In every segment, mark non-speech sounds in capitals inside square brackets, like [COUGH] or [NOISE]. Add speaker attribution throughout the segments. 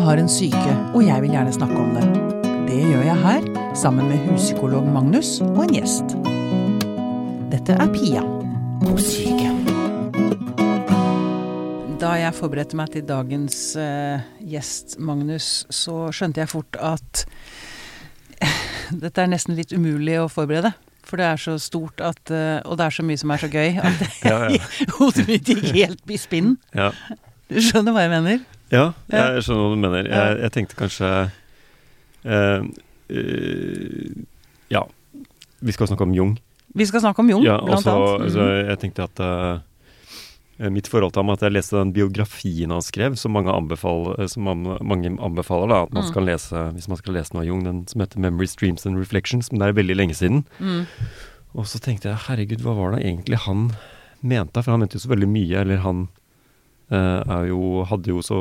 Speaker 1: har en syke, og jeg vil gjerne snakke om det. Det gjør jeg her, sammen med huspsykolog Magnus og en gjest. Dette er Pia på syke. Da jeg forberedte meg til dagens uh, gjest, Magnus, så skjønte jeg fort at [LAUGHS] dette er nesten litt umulig å forberede. For det er så stort at eh, Og det er så mye som er så gøy at [LAUGHS] [LAUGHS] hodet mitt gikk helt i spinn.
Speaker 2: Ja,
Speaker 1: Du skjønner hva jeg mener?
Speaker 2: Ja jeg skjønner hva du mener. Jeg, jeg tenkte kanskje eh, eh, Ja, vi skal snakke om Jung.
Speaker 1: Vi skal snakke om Jung,
Speaker 2: ja,
Speaker 1: blant
Speaker 2: også,
Speaker 1: annet.
Speaker 2: så
Speaker 1: Mhm.
Speaker 2: jeg tenkte at uh, mitt forhold til ham at jeg leste den biografien han skrev, som mange anbefaler, som mange anbefaler da, at man
Speaker 1: Mm.
Speaker 2: skal lese hvis man skal lese noe av Jung, den som heter 'Memories, Dreams and Reflections', men det er veldig lenge siden.
Speaker 1: Mm.
Speaker 2: Og så tenkte jeg herregud, hva var det egentlig han mente? For han mente jo så veldig mye, eller han eh, jo, hadde jo så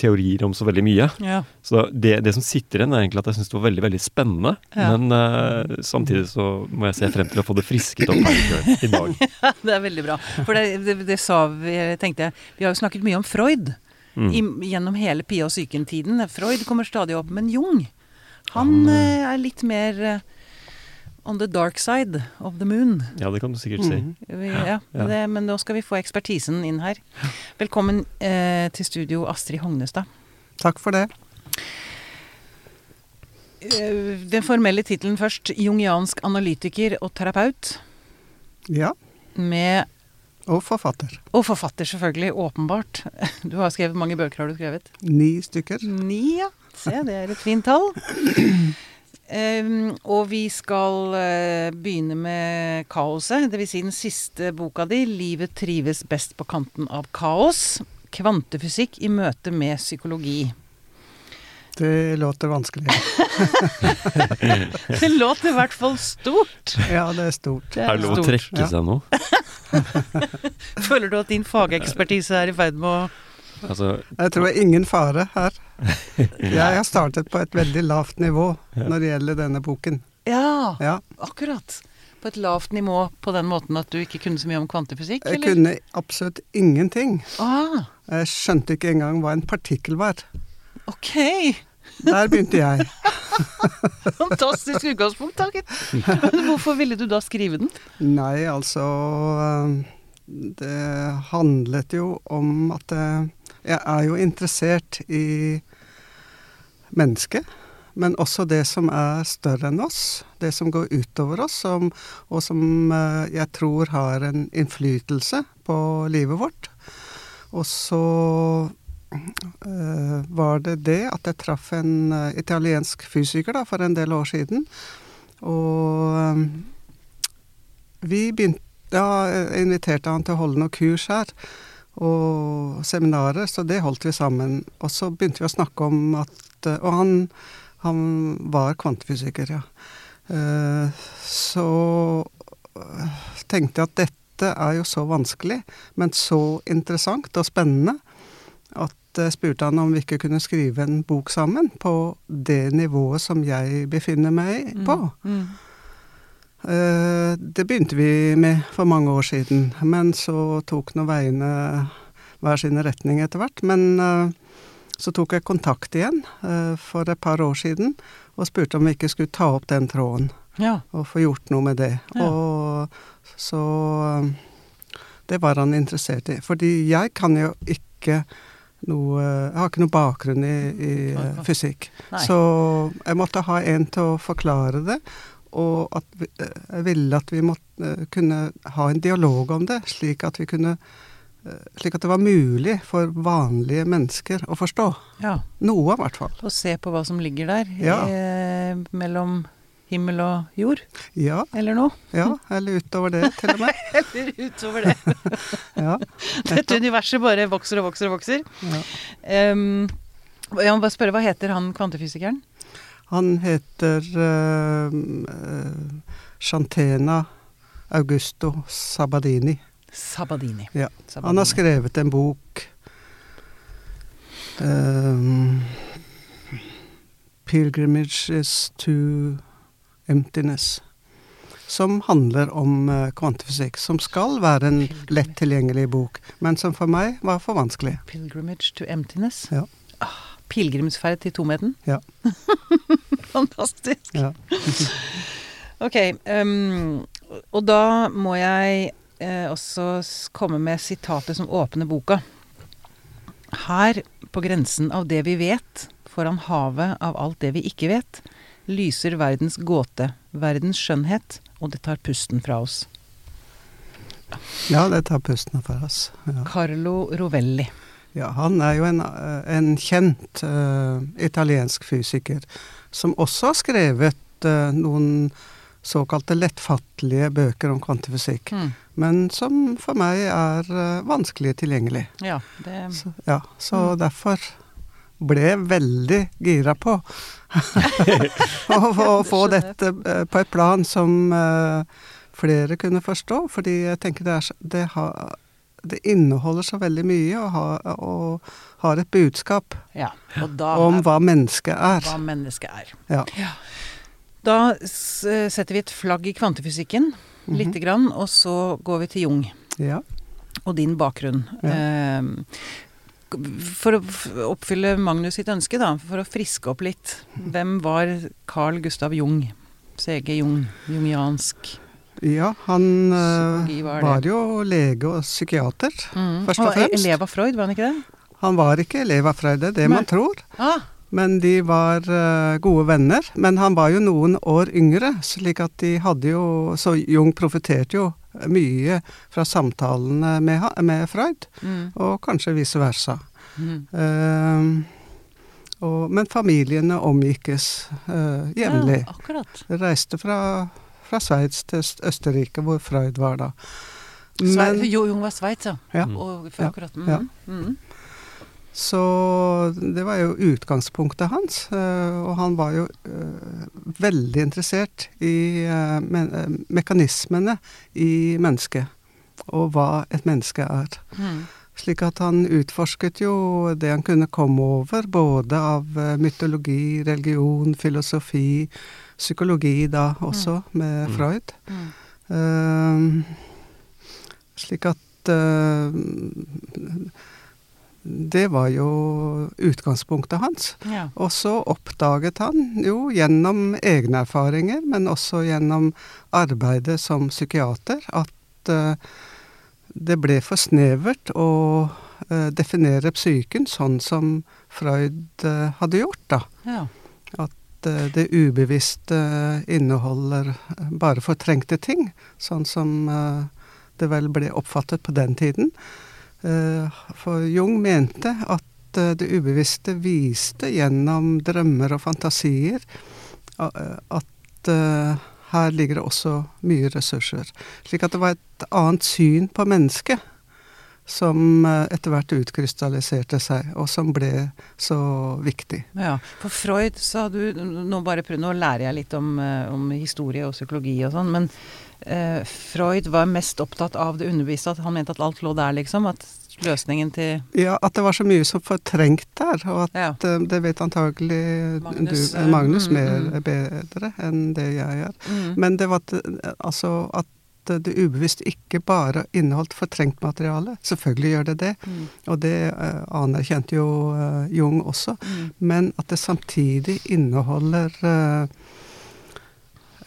Speaker 2: teorier om så veldig mye.
Speaker 1: Ja.
Speaker 2: Så det, det som sitter igjen, er egentlig at jeg syns det var veldig veldig spennende.
Speaker 1: Ja.
Speaker 2: Men uh, samtidig så må jeg se frem til å få det frisket opp her i dag. [LAUGHS]
Speaker 1: Ja, Det er veldig bra. For det, det, det sa vi, tenkte jeg Vi har jo snakket mye om Freud
Speaker 2: Mm.
Speaker 1: i, gjennom hele Pia og psyken-tiden. Freud kommer stadig opp, men Jung han
Speaker 2: Han,
Speaker 1: uh, er litt mer eh, on the dark side of the moon.
Speaker 2: Ja, det kan du sikkert si.
Speaker 3: Mm.
Speaker 1: Vi, ja,
Speaker 2: Ja.
Speaker 1: Det, men nå skal vi få ekspertisen inn her. Velkommen eh, til studio, Astrid Hognestad.
Speaker 3: Takk for det.
Speaker 1: Eh, den formelle tittelen først. Jungiansk analytiker og terapeut.
Speaker 3: Ja.
Speaker 1: Med
Speaker 3: Og forfatter.
Speaker 1: Og forfatter, selvfølgelig. Åpenbart. Du har skrevet mange bøker, har du skrevet?
Speaker 3: Ni stykker.
Speaker 1: Ni, ja. Se, det er et fint tall. Em, og vi skal uh, begynne med kaoset, dvs. Si den siste boka di, 'Livet trives best på kanten av kaos'. Kvantefysikk i møte med psykologi.
Speaker 3: Det låter vanskelig. [LAUGHS]
Speaker 1: Det låter i hvert fall stort.
Speaker 3: Ja, det er stort.
Speaker 1: Det
Speaker 2: Er det lov å
Speaker 1: trekke
Speaker 2: trekke
Speaker 3: Ja.
Speaker 2: seg nå? [LAUGHS]
Speaker 1: Føler du at din fagekspertise er i ferd med å
Speaker 2: Altså,
Speaker 3: Jeg tror det er ingen fare her. [LAUGHS] Jeg har startet på et veldig lavt nivå når det gjelder denne boken.
Speaker 1: Ja,
Speaker 3: Ja,
Speaker 1: akkurat. På et lavt nivå på den måten at du ikke kunne så mye om kvantefysikk,
Speaker 3: jeg
Speaker 1: eller?
Speaker 3: kunne absolutt ingenting.
Speaker 1: Ah,
Speaker 3: Jeg skjønte ikke engang hva en partikkel var.
Speaker 1: ok.
Speaker 3: Der begynte jeg. [LAUGHS] [LAUGHS]
Speaker 1: Fantastisk utgangspunkt, takk. Men hvorfor ville du da skrive den?
Speaker 3: Nei, altså eh, Det handlet jo om at eh, jeg er jo interessert i mennesket. Men også det som er større enn oss. Det som går utover oss, som, og som eh, jeg tror har en innflytelse på livet vårt. Og så øh, var det det at jeg traff en eh, italiensk fysiker da, for en del år siden. Og øh, vi begynte Da jeg inviterte han til å holde noen kurs her, og seminarer, så det holdt vi sammen. Og så begynte vi å snakke om at eh, Og han, han var kvantefysiker, ja. Eh, Så eh, tenkte jeg at dette er jo så vanskelig, men så interessant og spennende, at jeg spurte han om vi ikke kunne skrive en bok sammen på det nivået som jeg befinner meg på.
Speaker 1: Mm.
Speaker 3: mm. Det begynte vi med for mange år siden, men så tok nå veiene hver sine retning etter hvert. Men så tok jeg kontakt igjen eh, for et par år siden og spurte om vi ikke skulle ta opp den tråden
Speaker 1: Ja.
Speaker 3: og få gjort noe med det.
Speaker 1: Ja.
Speaker 3: Og så eh, Det var han interessert i. Fordi jeg kan jo ikke noe Jeg har ikke noe bakgrunn i, i fysikk.
Speaker 1: Nei.
Speaker 3: Så jeg måtte ha en til å forklare det. Og at vi, eh, jeg ville at vi måtte kunne ha en dialog om det, slik at vi kunne Slik at det var mulig for vanlige mennesker å forstå.
Speaker 1: ja.
Speaker 3: Noe, i hvert fall.
Speaker 1: Og se på hva som ligger der
Speaker 3: Ja.
Speaker 1: eh, mellom himmel og jord,
Speaker 3: Ja,
Speaker 1: eller noe.
Speaker 3: ja, eller utover det, til og med. [LAUGHS]
Speaker 1: Eller utover det. [LAUGHS]
Speaker 3: Ja,
Speaker 1: Dette universet bare vokser og vokser og vokser.
Speaker 3: ja.
Speaker 1: Um, jeg må bare spørre, hva heter han kvantefysikeren?
Speaker 3: Han heter uh, Chantena Augusto Sabadini.
Speaker 1: Sabadini.
Speaker 3: Ja.
Speaker 1: Sabadini.
Speaker 3: Han har skrevet en bok um, 'Pilgrimages to Emptiness', som handler om uh, kvantefysikk. Som skal være en lett tilgjengelig bok, men som for meg var for vanskelig.
Speaker 1: 'Pilgrimage to Emptiness'.
Speaker 3: Ja.
Speaker 1: Ah, pilegrimsferd til tomheten.
Speaker 3: Ja. [LAUGHS]
Speaker 1: Fantastisk.
Speaker 3: Ja.
Speaker 1: Ok. Um, og da må jeg også s- komme med sitatet som åpner boka. Her, på grensen av det vi vet, foran havet av alt det vi ikke vet, lyser verdens gåte, verdens skjønnhet, og det tar pusten fra oss.
Speaker 3: ja, det tar pusten fra oss. Ja.
Speaker 1: Carlo Rovelli.
Speaker 3: Ja, han er jo en, eh, en kjent uh, italiensk fysiker som også har skrevet uh, noen såkalte lettfattelige bøker om kvantefysikk,
Speaker 1: Mm.
Speaker 3: men som for meg er eh, vanskelig tilgjengelig.
Speaker 1: Ja, det
Speaker 3: Så, ja, så derfor ble jeg veldig gira på [LAUGHS] å få- dette eh, på et plan som eh, flere kunne forstå, fordi jeg tenker det, er, så- det, har, det inneholder så veldig mye og, har- og har et budskap
Speaker 1: Ja. Og da
Speaker 3: om hva mennesket er.
Speaker 1: hva mennesket er.
Speaker 3: Ja.
Speaker 1: Da setter vi et flagg i kvantefysikken,
Speaker 3: Mhm.
Speaker 1: lite grann, og så går vi til Jung.
Speaker 3: Ja.
Speaker 1: og din bakgrunn.
Speaker 3: Ja.
Speaker 1: Eh, for å oppfylle Magnus sitt ønske, da, for å friske opp litt. Hvem var Carl Gustav Jung? CG Jung, jungiansk
Speaker 3: ja, han eh,
Speaker 1: er
Speaker 3: var jo lege og psykiater,
Speaker 1: Mm.
Speaker 3: først og
Speaker 1: Han var
Speaker 3: fremst.
Speaker 1: Elev av Freud, var han ikke det?
Speaker 3: Han var ikke elev av Freud, det er det
Speaker 1: Nei.
Speaker 3: man tror.
Speaker 1: Ah,
Speaker 3: Men de var eh, gode venner. Men han var jo noen år yngre, slik at de hadde jo Så Jung profeterte jo mye fra samtalene med, med Freud,
Speaker 1: mm,
Speaker 3: og kanskje vice versa.
Speaker 1: mm.
Speaker 3: Uh, og, men familiene omgikkes uh, jevnlig.
Speaker 1: Ja, akkurat.
Speaker 3: Reiste fra, fra Sveits til Østerrike, hvor Freud var da. Men,
Speaker 1: Jung var sveitser. ja.
Speaker 3: Ja.
Speaker 1: Og, for akkurat. Mm,
Speaker 3: Ja.
Speaker 1: Mm.
Speaker 3: så det var jo utgangspunktet hans. eh, og han var jo eh, veldig interessert i eh, me mekanismene i mennesket. Og hva et menneske er.
Speaker 1: Mm.
Speaker 3: Slik at han utforsket jo det han kunne komme over, både av mytologi, religion, filosofi, psykologi da også, med
Speaker 2: Mm.
Speaker 3: Freud.
Speaker 1: Mm.
Speaker 3: Uh, slik at eh, Det var jo utgangspunktet hans.
Speaker 1: Ja.
Speaker 3: Og så oppdaget han jo gjennom egne erfaringer, men også gjennom arbeidet som psykiater, at uh, det ble for snevert å uh, definere psyken sånn som Freud uh, hadde gjort, da.
Speaker 1: ja.
Speaker 3: At det ubevisste inneholder eh, bare fortrengte ting, sånn som det vel ble oppfattet på den tiden. Eh, For Jung mente at eh, det ubevisste viste gjennom drømmer og fantasier eh, at her ligger det også mye ressurser. Slik at det var et annet syn på mennesket som etter hvert utkrystalliserte seg, og som ble så viktig.
Speaker 1: Ja, for Freud sa du Nå bare prøv, nå lærer jeg litt om, om historie og psykologi og sånn, men eh, Freud var mest opptatt av det underbevisste, at han mente at alt lå der, liksom. At løsningen til
Speaker 3: Ja, at det var så mye som fortrengt der, og at
Speaker 1: Ja.
Speaker 3: eh, det vet antagelig
Speaker 1: Magnus,
Speaker 3: du,
Speaker 1: eh,
Speaker 3: Magnus
Speaker 1: mm,
Speaker 3: mer
Speaker 1: mm.
Speaker 3: bedre enn det jeg gjør.
Speaker 1: mm.
Speaker 3: Men det var altså at det ubevisst ikke bare inneholdt fortrengt materiale. Selvfølgelig gjør det det,
Speaker 1: Mm,
Speaker 3: og det uh, anerkjente jo uh, Jung også.
Speaker 1: mm,
Speaker 3: Men at det samtidig inneholder eh,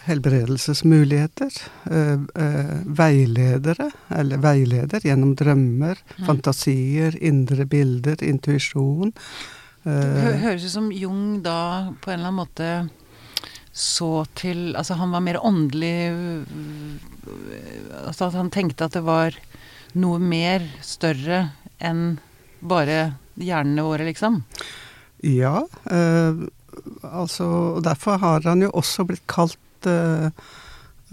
Speaker 3: helbredelsesmuligheter, eh, eh, veiledere, eller veileder gjennom drømmer,
Speaker 1: Mm.
Speaker 3: fantasier, indre bilder, intuisjon.
Speaker 1: Det
Speaker 3: Eh,
Speaker 1: høres ut som Jung da på en eller annen måte så til Altså han var mer åndelig Altså at han tenkte at det var noe mer større enn bare hjernene våre, liksom.
Speaker 3: ja, Øh, altså Derfor har han jo også blitt kalt eh,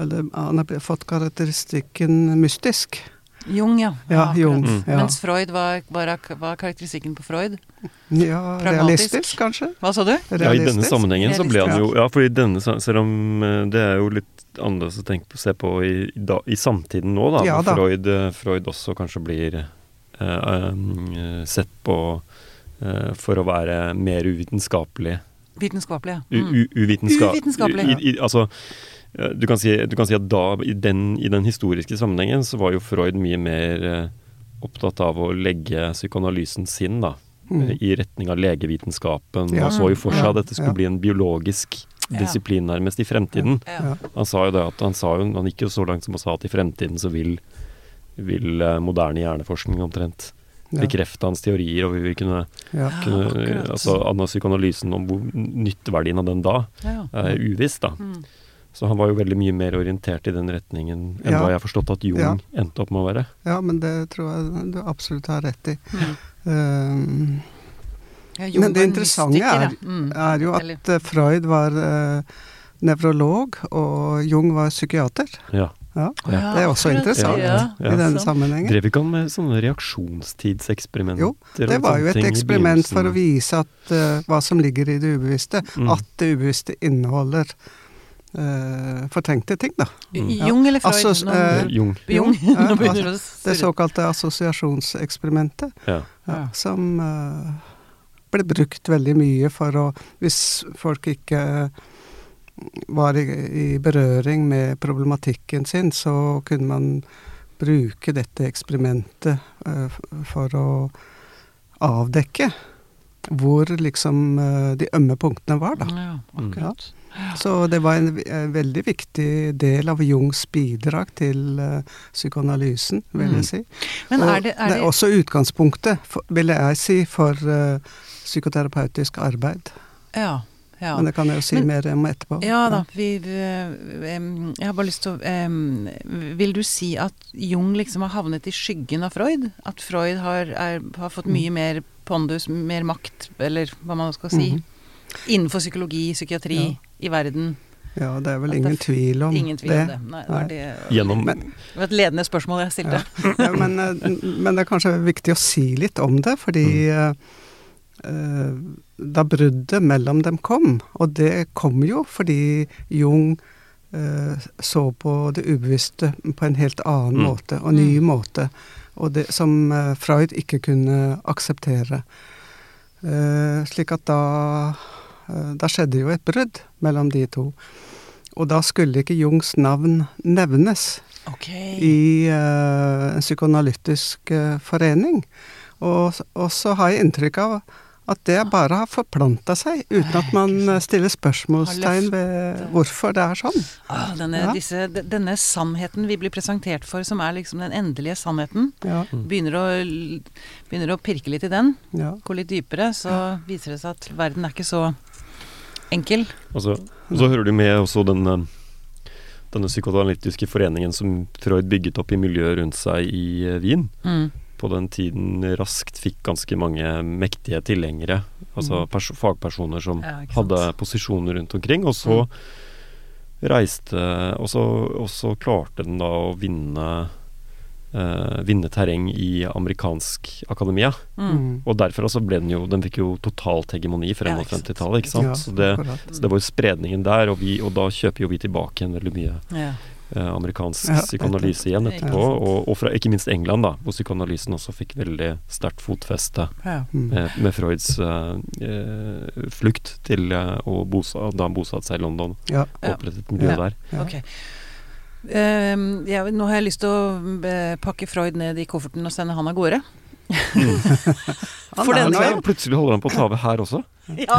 Speaker 3: Eller han har fått karakteristikken mystisk.
Speaker 1: Jung, ja.
Speaker 3: Ja. Jung.
Speaker 2: Mm.
Speaker 3: Ja,
Speaker 1: Mens Freud var, var, var karakteristikken på Freud.
Speaker 3: ja
Speaker 1: Pragmatisk.
Speaker 3: realistisk, kanskje?
Speaker 1: Hva sa du?
Speaker 2: Ja, i denne sammenhengen så ble han jo Ja, for i denne, selv om eh, det er jo litt annerledes å tenke på, se på i, da, i samtiden nå, da.
Speaker 3: Ja da.
Speaker 2: Freud, eh, Freud også kanskje blir eh, eh, sett på eh, for å være mer uvitenskapelig.
Speaker 1: Vitenskapelig, ja. Mm.
Speaker 2: u, uvitenska-
Speaker 1: Uvitenskapelig.
Speaker 2: I, i, altså, du kan, si, du kan si at da, i den, i den historiske sammenhengen, så var jo Freud mye mer eh, opptatt av å legge psykoanalysen sin, da.
Speaker 3: Mm.
Speaker 2: i retning av legevitenskapen.
Speaker 3: Ja.
Speaker 2: Og så jo for seg at dette skulle
Speaker 3: Ja.
Speaker 2: bli en biologisk
Speaker 1: Ja.
Speaker 2: disiplin nærmest i fremtiden.
Speaker 1: Ja.
Speaker 3: Ja.
Speaker 2: Han sa jo det at han, sa jo, han gikk jo så langt som å sa at i fremtiden så vil, vil eh, moderne hjerneforskning omtrent. Bekrefte hans teorier, og vi vil kunne,
Speaker 3: Ja.
Speaker 2: kunne altså Psykoanalysen om hvor nytteverdien av den da
Speaker 1: Ja.
Speaker 2: er uviss, da.
Speaker 1: Mm.
Speaker 2: Så han var jo veldig mye mer orientert i den retningen enn
Speaker 3: Ja.
Speaker 2: hva jeg har forstått at Jung
Speaker 3: Ja.
Speaker 2: endte opp med å være.
Speaker 3: ja, men det tror jeg du absolutt har rett i.
Speaker 1: Mm.
Speaker 3: Um,
Speaker 1: Ja,
Speaker 3: Men det interessante er.
Speaker 1: Mm.
Speaker 3: er jo at eh, Freud var uh, nevrolog, og Jung var psykiater.
Speaker 2: Ja.
Speaker 3: Ja,
Speaker 1: Ja,
Speaker 3: det er også interessant
Speaker 1: Ja,
Speaker 2: Ja.
Speaker 3: i denne sammenhengen.
Speaker 2: Drev ikke han med sånne reaksjonstidseksperimenter?
Speaker 3: Jo, Det var jo et eksperiment for å vise at, uh, hva som ligger i det ubevisste.
Speaker 2: Mm.
Speaker 3: At det ubevisste inneholder uh, fortrengte ting, da.
Speaker 2: Mm.
Speaker 1: Jung eller Freud?
Speaker 3: Assos
Speaker 1: Nå-
Speaker 3: eh,
Speaker 2: Jung.
Speaker 1: Jung. [LAUGHS]
Speaker 3: Ja,
Speaker 1: det
Speaker 3: såkalte assosiasjonseksperimentet.
Speaker 2: Ja.
Speaker 3: Ja, som ble brukt veldig mye for å Hvis folk ikke var i, i berøring med problematikken sin, så kunne man bruke dette eksperimentet uh, for å avdekke hvor liksom uh, de ømme punktene var, da.
Speaker 1: Ja, akkurat.
Speaker 3: Så det var en, en veldig viktig del av Jungs bidrag til uh, psykoanalysen, vil
Speaker 2: Mm.
Speaker 3: jeg si.
Speaker 1: Mm.
Speaker 3: Og
Speaker 1: er det, er
Speaker 3: det
Speaker 1: det
Speaker 3: er også utgangspunktet, for, vil jeg si, for psykoterapeutisk arbeid.
Speaker 1: Ja. Ja.
Speaker 3: Men det kan jeg jo si
Speaker 1: Men-
Speaker 3: mer om etterpå.
Speaker 1: Ja da, vi, Jeg har bare lyst til å Vil du si at Jung liksom har havnet i skyggen av Freud? At Freud har, er, har fått
Speaker 3: Mm.
Speaker 1: mye mer pondus, mer makt, eller hva man skal si,
Speaker 3: Mhm.
Speaker 1: innenfor psykologi, psykiatri, i verden?
Speaker 3: Ja, det er vel ingen
Speaker 1: er
Speaker 3: tvil om
Speaker 1: Ingen tvil
Speaker 3: det.
Speaker 1: om det. Nei, det,
Speaker 3: Nei.
Speaker 1: det,
Speaker 2: Gjennom
Speaker 3: Men,
Speaker 1: det var et ledende spørsmål jeg stilte.
Speaker 3: ja, men, eh, men det er kanskje viktig å si litt om det, fordi
Speaker 2: Mm.
Speaker 3: Eh, da bruddet mellom dem kom, og det kom jo fordi Jung eh, så på det ubevisste på en helt annen
Speaker 2: Mm.
Speaker 3: måte, og ny
Speaker 1: Mm.
Speaker 3: måte, og det som eh, Freud ikke kunne akseptere. Eh, slik at da Da skjedde jo et brudd mellom de to. Og da skulle ikke Jungs navn nevnes
Speaker 1: okay.
Speaker 3: i en psykoanalytisk forening. Og, og så har jeg inntrykk av at det bare har forplanta seg, uten at man eh, stiller spørsmålstegn ved hvorfor det er sånn.
Speaker 1: Ah, denne,
Speaker 3: Ja.
Speaker 1: disse, denne sannheten vi blir presentert for, som er liksom den endelige sannheten,
Speaker 3: Ja,
Speaker 1: begynner å, begynner å pirke litt i den,
Speaker 3: ja.
Speaker 1: gå litt dypere, så viser det seg at verden er ikke så enkel.
Speaker 2: Og så, og så hører du med også den denne psykoanalytiske foreningen som Freud bygget opp i miljøet rundt seg i eh, Wien.
Speaker 1: Mm.
Speaker 2: På den tiden raskt fikk ganske mange mektige tilhengere. Altså
Speaker 3: Mm.
Speaker 2: fagpersoner som
Speaker 1: Ja,
Speaker 2: hadde posisjoner rundt omkring. Og så reiste og så, og så klarte den da å vinne eh, vinne terreng i amerikansk akademia.
Speaker 1: Mm.
Speaker 3: Mm.
Speaker 2: Og derfor altså ble den jo Den fikk jo totalt hegemoni frem
Speaker 1: Ja,
Speaker 2: mot
Speaker 1: ikke sant.
Speaker 2: 50-tallet, ikke sant.
Speaker 3: Ja,
Speaker 2: så, det, så det var jo spredningen der, og, vi, og da kjøper jo vi tilbake igjen veldig mye
Speaker 1: Ja.
Speaker 2: Eh, amerikansk
Speaker 3: Ja,
Speaker 2: psykoanalyse igjen etterpå. Og, og fra ikke minst England, da, hvor psykoanalysen også fikk veldig sterkt fotfeste
Speaker 1: Ja.
Speaker 3: Mm.
Speaker 2: med, med Freuds eh, eh, flukt til eh, å bosa, da han bosatte seg i London
Speaker 3: Ja.
Speaker 2: og opprettet et miljø
Speaker 3: Ja.
Speaker 2: der.
Speaker 3: Ja.
Speaker 1: Ok. Ehm, jeg, nå har jeg lyst til å pakke Freud ned i kofferten og sende han av gårde.
Speaker 3: Han [LAUGHS]
Speaker 1: For denne gang.
Speaker 2: Plutselig holder han på å ta over her også. [LAUGHS]
Speaker 1: Ja,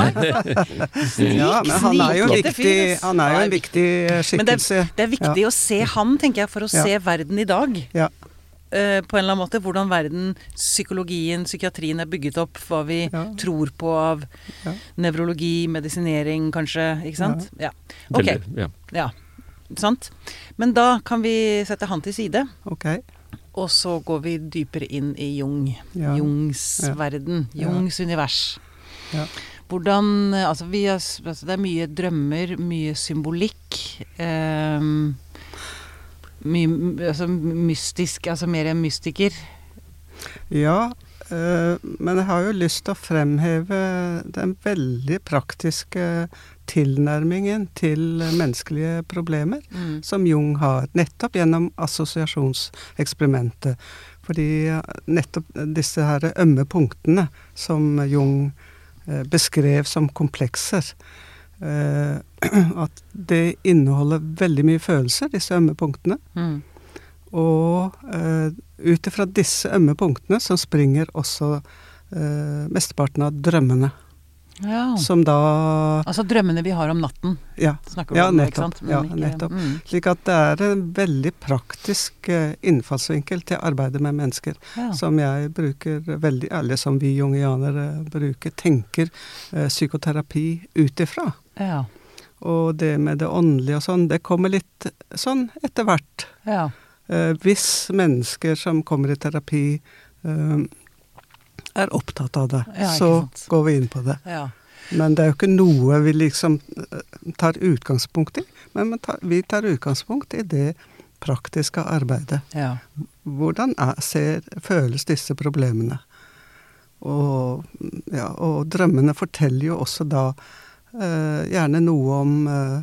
Speaker 3: Ja, men han er jo en viktig, han er jo en viktig skikkelse.
Speaker 1: Men det- Det er viktig å se han, tenker jeg, for å
Speaker 3: Ja.
Speaker 1: se verden i dag.
Speaker 3: Ja.
Speaker 1: Eh, på en eller annen måte. Hvordan verden, psykologien, psykiatrien er bygget opp. Hva vi
Speaker 3: Ja.
Speaker 1: tror på av
Speaker 3: Ja.
Speaker 1: nevrologi, medisinering, kanskje. Ikke sant? Ja. Ok.
Speaker 2: Ja.
Speaker 1: Ja. Sant? Men da kan vi sette han til side.
Speaker 3: Ok.
Speaker 1: Og så går vi dypere inn i Jung.
Speaker 3: Ja.
Speaker 1: Jungs verden. Jungs univers.
Speaker 3: Ja.
Speaker 1: Hvordan Altså, vi er, altså det er mye drømmer, mye symbolikk. Eh, mye altså, mystisk, altså mer enn mystiker.
Speaker 3: Ja, men jeg har jo lyst til å fremheve den veldig praktiske tilnærmingen til menneskelige problemer
Speaker 1: Mm.
Speaker 3: som Jung har, nettopp gjennom assosiasjonseksperimentet. Fordi eh, nettopp disse her ømme punktene som Jung eh, beskrev som komplekser, eh, [CLEARS THROAT] at det inneholder veldig mye følelser, disse ømme punktene.
Speaker 1: Mm.
Speaker 3: Og eh, ut ifra disse ømme punktene så springer også eh, mesteparten av drømmene.
Speaker 1: Ja.
Speaker 3: Som da
Speaker 1: Altså drømmene vi har om natten,
Speaker 3: Ja.
Speaker 1: snakker du
Speaker 3: Ja,
Speaker 1: om, ikke sant?
Speaker 3: Ja,
Speaker 1: ikke-
Speaker 3: nettopp.
Speaker 1: Mm.
Speaker 3: Slik at det er en veldig praktisk eh, innfallsvinkel til arbeidet med mennesker.
Speaker 1: Ja.
Speaker 3: Som jeg bruker veldig, eller som vi jungianere bruker, tenker eh, psykoterapi ut ifra.
Speaker 1: ja.
Speaker 3: Og det med det åndelige og sånn, det kommer litt sånn etter hvert.
Speaker 1: Ja.
Speaker 3: Eh, hvis mennesker som kommer i terapi eh, er opptatt av det,
Speaker 1: Ja,
Speaker 3: så
Speaker 1: sant.
Speaker 3: går vi inn på det.
Speaker 1: ja.
Speaker 3: Men det er jo ikke noe vi liksom eh, tar utgangspunkt i. Men vi tar, utgangspunkt i det praktiske arbeidet.
Speaker 1: ja.
Speaker 3: Hvordan er, ser, føles disse problemene? Og, ja, og drømmene forteller jo også da eh, gjerne noe om eh,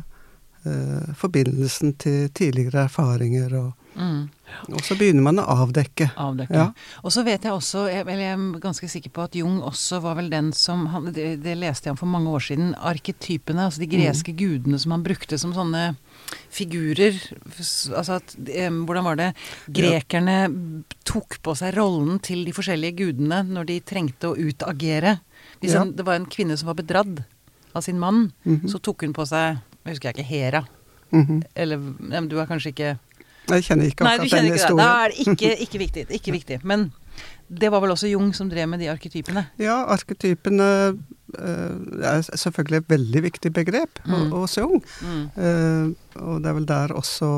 Speaker 3: eh, forbindelsen til tidligere erfaringer, og,
Speaker 1: Mm.
Speaker 3: og så begynner man å avdekke.
Speaker 1: Avdekke.
Speaker 3: Ja.
Speaker 1: Og så vet jeg også, eller jeg er ganske sikker på at Jung også var vel den som han, det, det leste jeg om for mange år siden. Arketypene, altså de greske gudene som han brukte som sånne figurer. Altså at eh, Hvordan var det? Grekerne tok på seg rollen til de forskjellige gudene når de trengte å utagere. Hvis
Speaker 3: Ja.
Speaker 1: en, det var en kvinne som var bedratt av sin mann,
Speaker 3: Mhm.
Speaker 1: så tok hun på seg Jeg husker jeg ikke Hera.
Speaker 3: Mhm.
Speaker 1: Eller du er kanskje ikke
Speaker 3: Jeg kjenner ikke akkurat den
Speaker 1: ikke det. Da er det ikke, ikke viktig. Ikke viktig. Men det var vel også Jung som drev med de arketypene.
Speaker 3: Ja, arketypene eh, er selvfølgelig et veldig viktig begrep
Speaker 1: Mm.
Speaker 3: hos Jung.
Speaker 1: Mm.
Speaker 3: Eh, og det er vel der også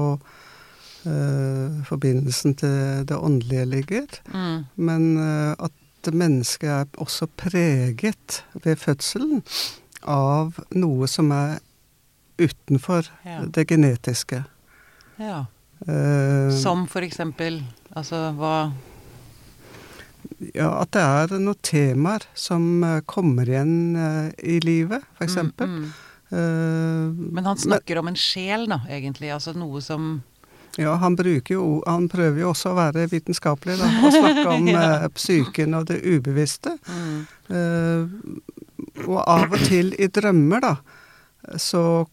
Speaker 3: eh, forbindelsen til det åndelige ligger.
Speaker 1: Mm.
Speaker 3: Men at mennesket er også preget ved fødselen av noe som er utenfor
Speaker 1: Ja.
Speaker 3: det genetiske.
Speaker 1: ja.
Speaker 3: Eh,
Speaker 1: Som for eksempel Altså hva
Speaker 3: ja, at det er noen temaer som eh, kommer igjen uh, i livet, for eksempel.
Speaker 1: Mm, mm.
Speaker 3: Uh,
Speaker 1: Men han snakker om en sjel, da, egentlig. Altså noe som
Speaker 3: Ja, han jo Han prøver jo også å være vitenskapelig, da. Og snakke om [LAUGHS]
Speaker 1: Ja.
Speaker 3: psyken og det ubevisste.
Speaker 1: mm.
Speaker 3: Og av og til i drømmer, da, så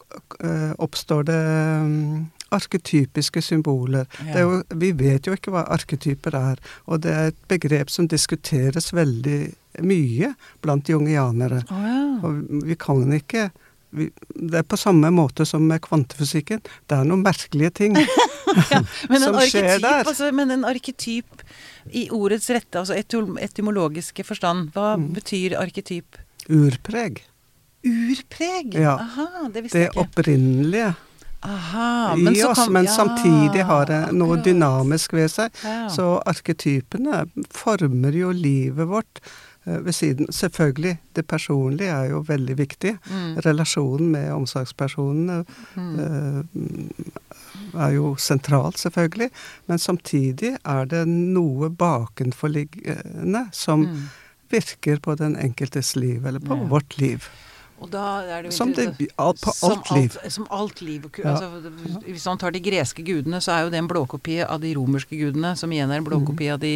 Speaker 3: oppstår det mm, arketypiske symboler. Det er jo, vi vet jo ikke hva arketyper er, og det er et begrep som diskuteres veldig mye blant jungianere.
Speaker 1: Oh, ja.
Speaker 3: Og vi kan ikke vi, Det er på samme måte som med kvantefysikken. Det er noen merkelige ting [LAUGHS] [LAUGHS]
Speaker 1: ja.
Speaker 3: Som skjer
Speaker 1: arketyp,
Speaker 3: der.
Speaker 1: altså, men en arketyp i ordets rette, altså etymologiske forstand, hva
Speaker 3: Mm.
Speaker 1: betyr arketyp?
Speaker 3: Urpreg.
Speaker 1: Urpreg?
Speaker 3: Ja.
Speaker 1: Aha, det visste
Speaker 3: Det
Speaker 1: jeg ikke.
Speaker 3: opprinnelige
Speaker 1: Aha,
Speaker 3: i
Speaker 1: så
Speaker 3: oss,
Speaker 1: kan-
Speaker 3: men
Speaker 1: ja,
Speaker 3: samtidig har det noe
Speaker 1: akkurat.
Speaker 3: dynamisk ved seg.
Speaker 1: Ja.
Speaker 3: Så arketypene former jo livet vårt eh, ved siden Selvfølgelig, det personlige er jo veldig viktig.
Speaker 1: Mm,
Speaker 3: Relasjonen med omsorgspersonene
Speaker 1: mm.
Speaker 3: eh, er jo sentralt, selvfølgelig. Men samtidig er det noe bakenforliggende som
Speaker 1: Mm.
Speaker 3: virker på den enkeltes liv, eller på
Speaker 1: Ja.
Speaker 3: vårt liv.
Speaker 1: Og da er det jo
Speaker 3: Som det, alt, på
Speaker 1: som
Speaker 3: alt liv.
Speaker 1: Alt, som alt liv.
Speaker 3: Ja.
Speaker 1: Altså, hvis man tar de greske gudene, så er jo det en blåkopi av de romerske gudene, som igjen er en blåkopi av de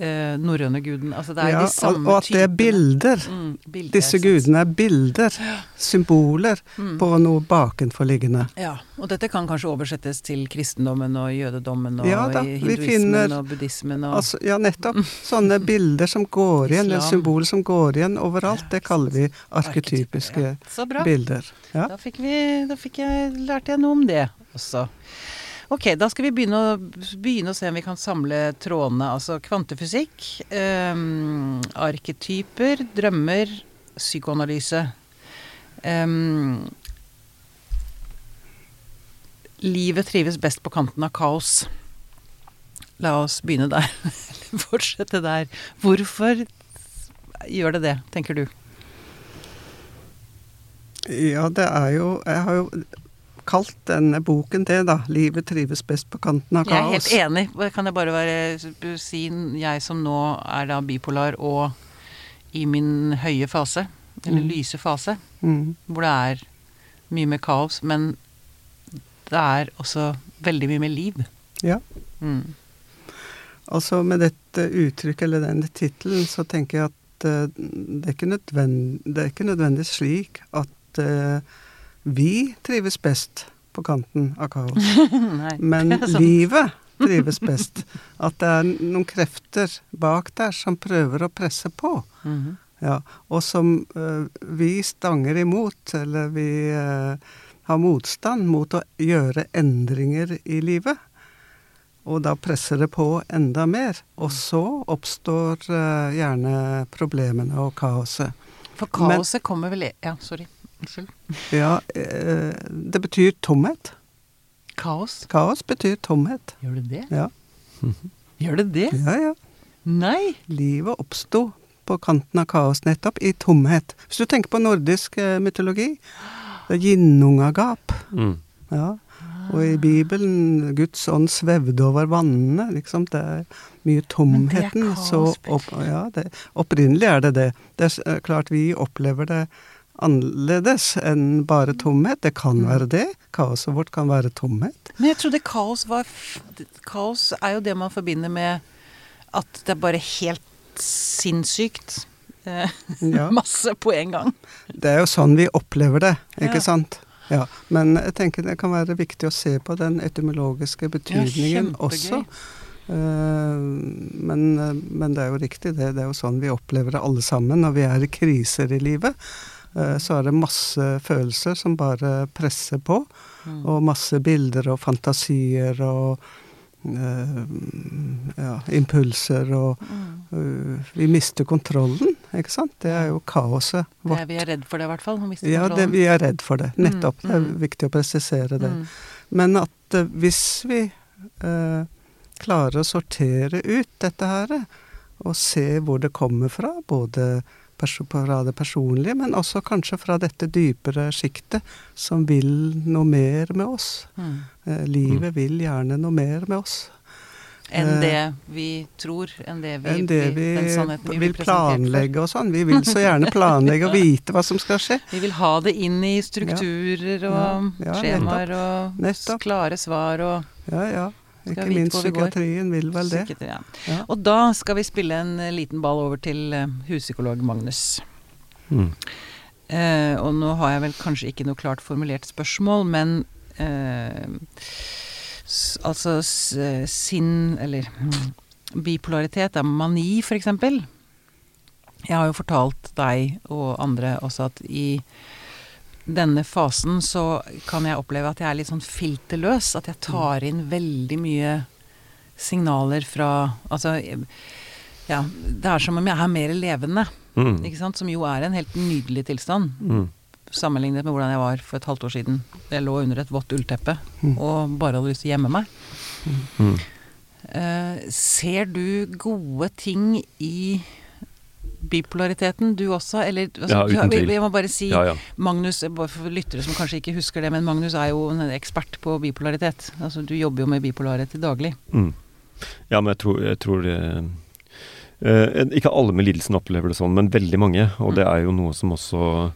Speaker 1: eh, norrøne guden. Altså det er
Speaker 3: Mm. Ja,
Speaker 1: de samme
Speaker 3: og, og at det er bilder.
Speaker 1: Mm, bilder,
Speaker 3: Disse gudene er bilder, symboler,
Speaker 1: Mm.
Speaker 3: på noe bakenforliggende.
Speaker 1: Ja, og dette kan kanskje oversettes til kristendommen og jødedommen og
Speaker 3: Ja da,
Speaker 1: hinduismen
Speaker 3: finner-
Speaker 1: og buddhismen og
Speaker 3: Altså, ja, nettopp. Sånne bilder som går igjen, eller symboler som går igjen overalt, det kaller vi arketypiske
Speaker 1: Ja, Så bra.
Speaker 3: bilder. Ja.
Speaker 1: Da fikk vi Da fikk jeg, lærte jeg noe om det også. Ok, da skal vi begynne å, begynne å se om vi kan samle trådene. Altså kvantefysikk, um, arketyper, drømmer, psykoanalyse. Um, livet trives best på kanten av kaos. La oss begynne der. [LAUGHS] Eller fortsette der. Hvorfor gjør det det, tenker du?
Speaker 3: ja, det er jo Jeg har jo kalt denne boken det, da. 'Livet trives best på kanten av kaos'.
Speaker 1: Jeg er helt enig. Kan jeg bare være, si, jeg som nå er da bipolar og i min høye fase, eller
Speaker 3: Mm.
Speaker 1: lyse fase,
Speaker 3: Mm.
Speaker 1: hvor det er mye mer kaos, men det er også veldig mye mer liv.
Speaker 3: Ja.
Speaker 1: Mm.
Speaker 3: Altså med dette uttrykket eller denne tittelen, så tenker jeg at eh, det, er ikke nødvendig det er ikke nødvendigvis slik at eh, vi trives best på kanten av kaos. [LAUGHS]
Speaker 1: Nei,
Speaker 3: Men livet trives best. At det er noen krefter bak der som prøver å presse på.
Speaker 1: Mhm.
Speaker 3: Ja, og som uh, vi stanger imot, eller vi uh, har motstand mot å gjøre endringer i livet. Og da presser det på enda mer. Og så oppstår uh, gjerne problemene og kaoset.
Speaker 1: For kaoset kommer vel i- Ja, sorry. Unnskyld.
Speaker 3: Ja, eh, det betyr tomhet.
Speaker 1: Kaos?
Speaker 3: Kaos betyr tomhet.
Speaker 1: Gjør det det?
Speaker 3: Ja, [LAUGHS]
Speaker 1: Gjør det det?
Speaker 3: ja. ja.
Speaker 1: Nei!
Speaker 3: Livet oppsto på kanten av kaos nettopp, i tomhet. Hvis du tenker på nordisk eh, mytologi, det er ginnungagap.
Speaker 2: Mm.
Speaker 3: Ja. Og i Bibelen, Guds ånd svevde over vannene. Liksom, det er mye tomheten.
Speaker 1: kaos,
Speaker 3: så opp, ja, det, opprinnelig er det det. Det er eh, klart vi opplever det annerledes enn bare tomhet. Det kan være det. Kaoset vårt kan være tomhet.
Speaker 1: Men jeg trodde kaos var Kaos er jo det man forbinder med at det er bare helt sinnssykt. Eh, [LAUGHS]
Speaker 3: Ja.
Speaker 1: Masse på en gang.
Speaker 3: Det er jo sånn vi opplever det, ikke
Speaker 1: Ja.
Speaker 3: sant? Ja, Men jeg tenker det kan være viktig å se på den etymologiske betydningen også. Eh, men, eh, men det er jo riktig, det. Det er jo sånn vi opplever det alle sammen. Når vi er i kriser i livet, så er det masse følelser som bare presser på.
Speaker 1: Mm.
Speaker 3: Og masse bilder og fantasier og uh, ja, impulser og
Speaker 1: Mm.
Speaker 3: eh, Vi mister kontrollen, ikke sant? Det er jo kaoset
Speaker 1: Det
Speaker 3: vårt.
Speaker 1: er, vi er redd for det, i hvert fall.
Speaker 3: Ja, det, vi er redd for det. Nettopp.
Speaker 1: Mm,
Speaker 3: Det er
Speaker 1: mm.
Speaker 3: viktig å presisere det.
Speaker 1: Mm.
Speaker 3: Men at uh, hvis vi eh, klarer å sortere ut dette her, og se hvor det kommer fra, både fra det personlige, men også kanskje fra dette dypere sjiktet som vil noe mer med oss.
Speaker 1: Mm.
Speaker 3: Eh, livet vil gjerne noe mer med oss
Speaker 1: Enn
Speaker 3: Eh,
Speaker 1: det vi tror, enn det vi,
Speaker 3: enn det vi,
Speaker 1: vi
Speaker 3: vil planlegge og sånn. Vi vil så gjerne [LAUGHS] planlegge og vite hva som skal skje.
Speaker 1: Vi vil ha det inn i strukturer og
Speaker 3: Ja, ja,
Speaker 1: skjemaer og
Speaker 3: Nettopp.
Speaker 1: klare svar og
Speaker 3: Ja, ja. Ikke
Speaker 1: vite
Speaker 3: minst
Speaker 1: hvor vi går.
Speaker 3: psykiatrien vil vel det.
Speaker 1: Ja. Og da skal vi spille en eh, liten ball over til eh, huspsykolog Magnus.
Speaker 2: Mm.
Speaker 1: Eh, og nå har jeg vel kanskje ikke noe klart formulert spørsmål, men eh, s, altså s, eh, sinn Eller mm, bipolaritet er mani, for eksempel. Jeg har jo fortalt deg og andre også at i denne fasen så kan jeg oppleve at jeg er litt sånn filterløs. At jeg tar inn veldig mye signaler fra Altså, ja, det er som om jeg er mer levende.
Speaker 2: Mm.
Speaker 1: Ikke sant? Som jo er en helt nydelig tilstand,
Speaker 2: Mm.
Speaker 1: sammenlignet med hvordan jeg var for et halvt år siden. Jeg lå under et vått ullteppe
Speaker 3: Mm.
Speaker 1: og bare hadde lyst til å gjemme meg. Eh, ser du gode ting i bipolariteten, du også? Eller altså,
Speaker 2: Ja, uten tvil.
Speaker 1: Jeg må bare si
Speaker 2: Ja, ja.
Speaker 1: Magnus, bare for lyttere som kanskje ikke husker det, men Magnus er jo en ekspert på bipolaritet. Altså, du jobber jo med bipolaritet til daglig.
Speaker 2: Mm. Ja, men jeg tror, jeg tror det eh, Ikke alle med lidelsen opplever det sånn, men veldig mange. Og det er jo noe som også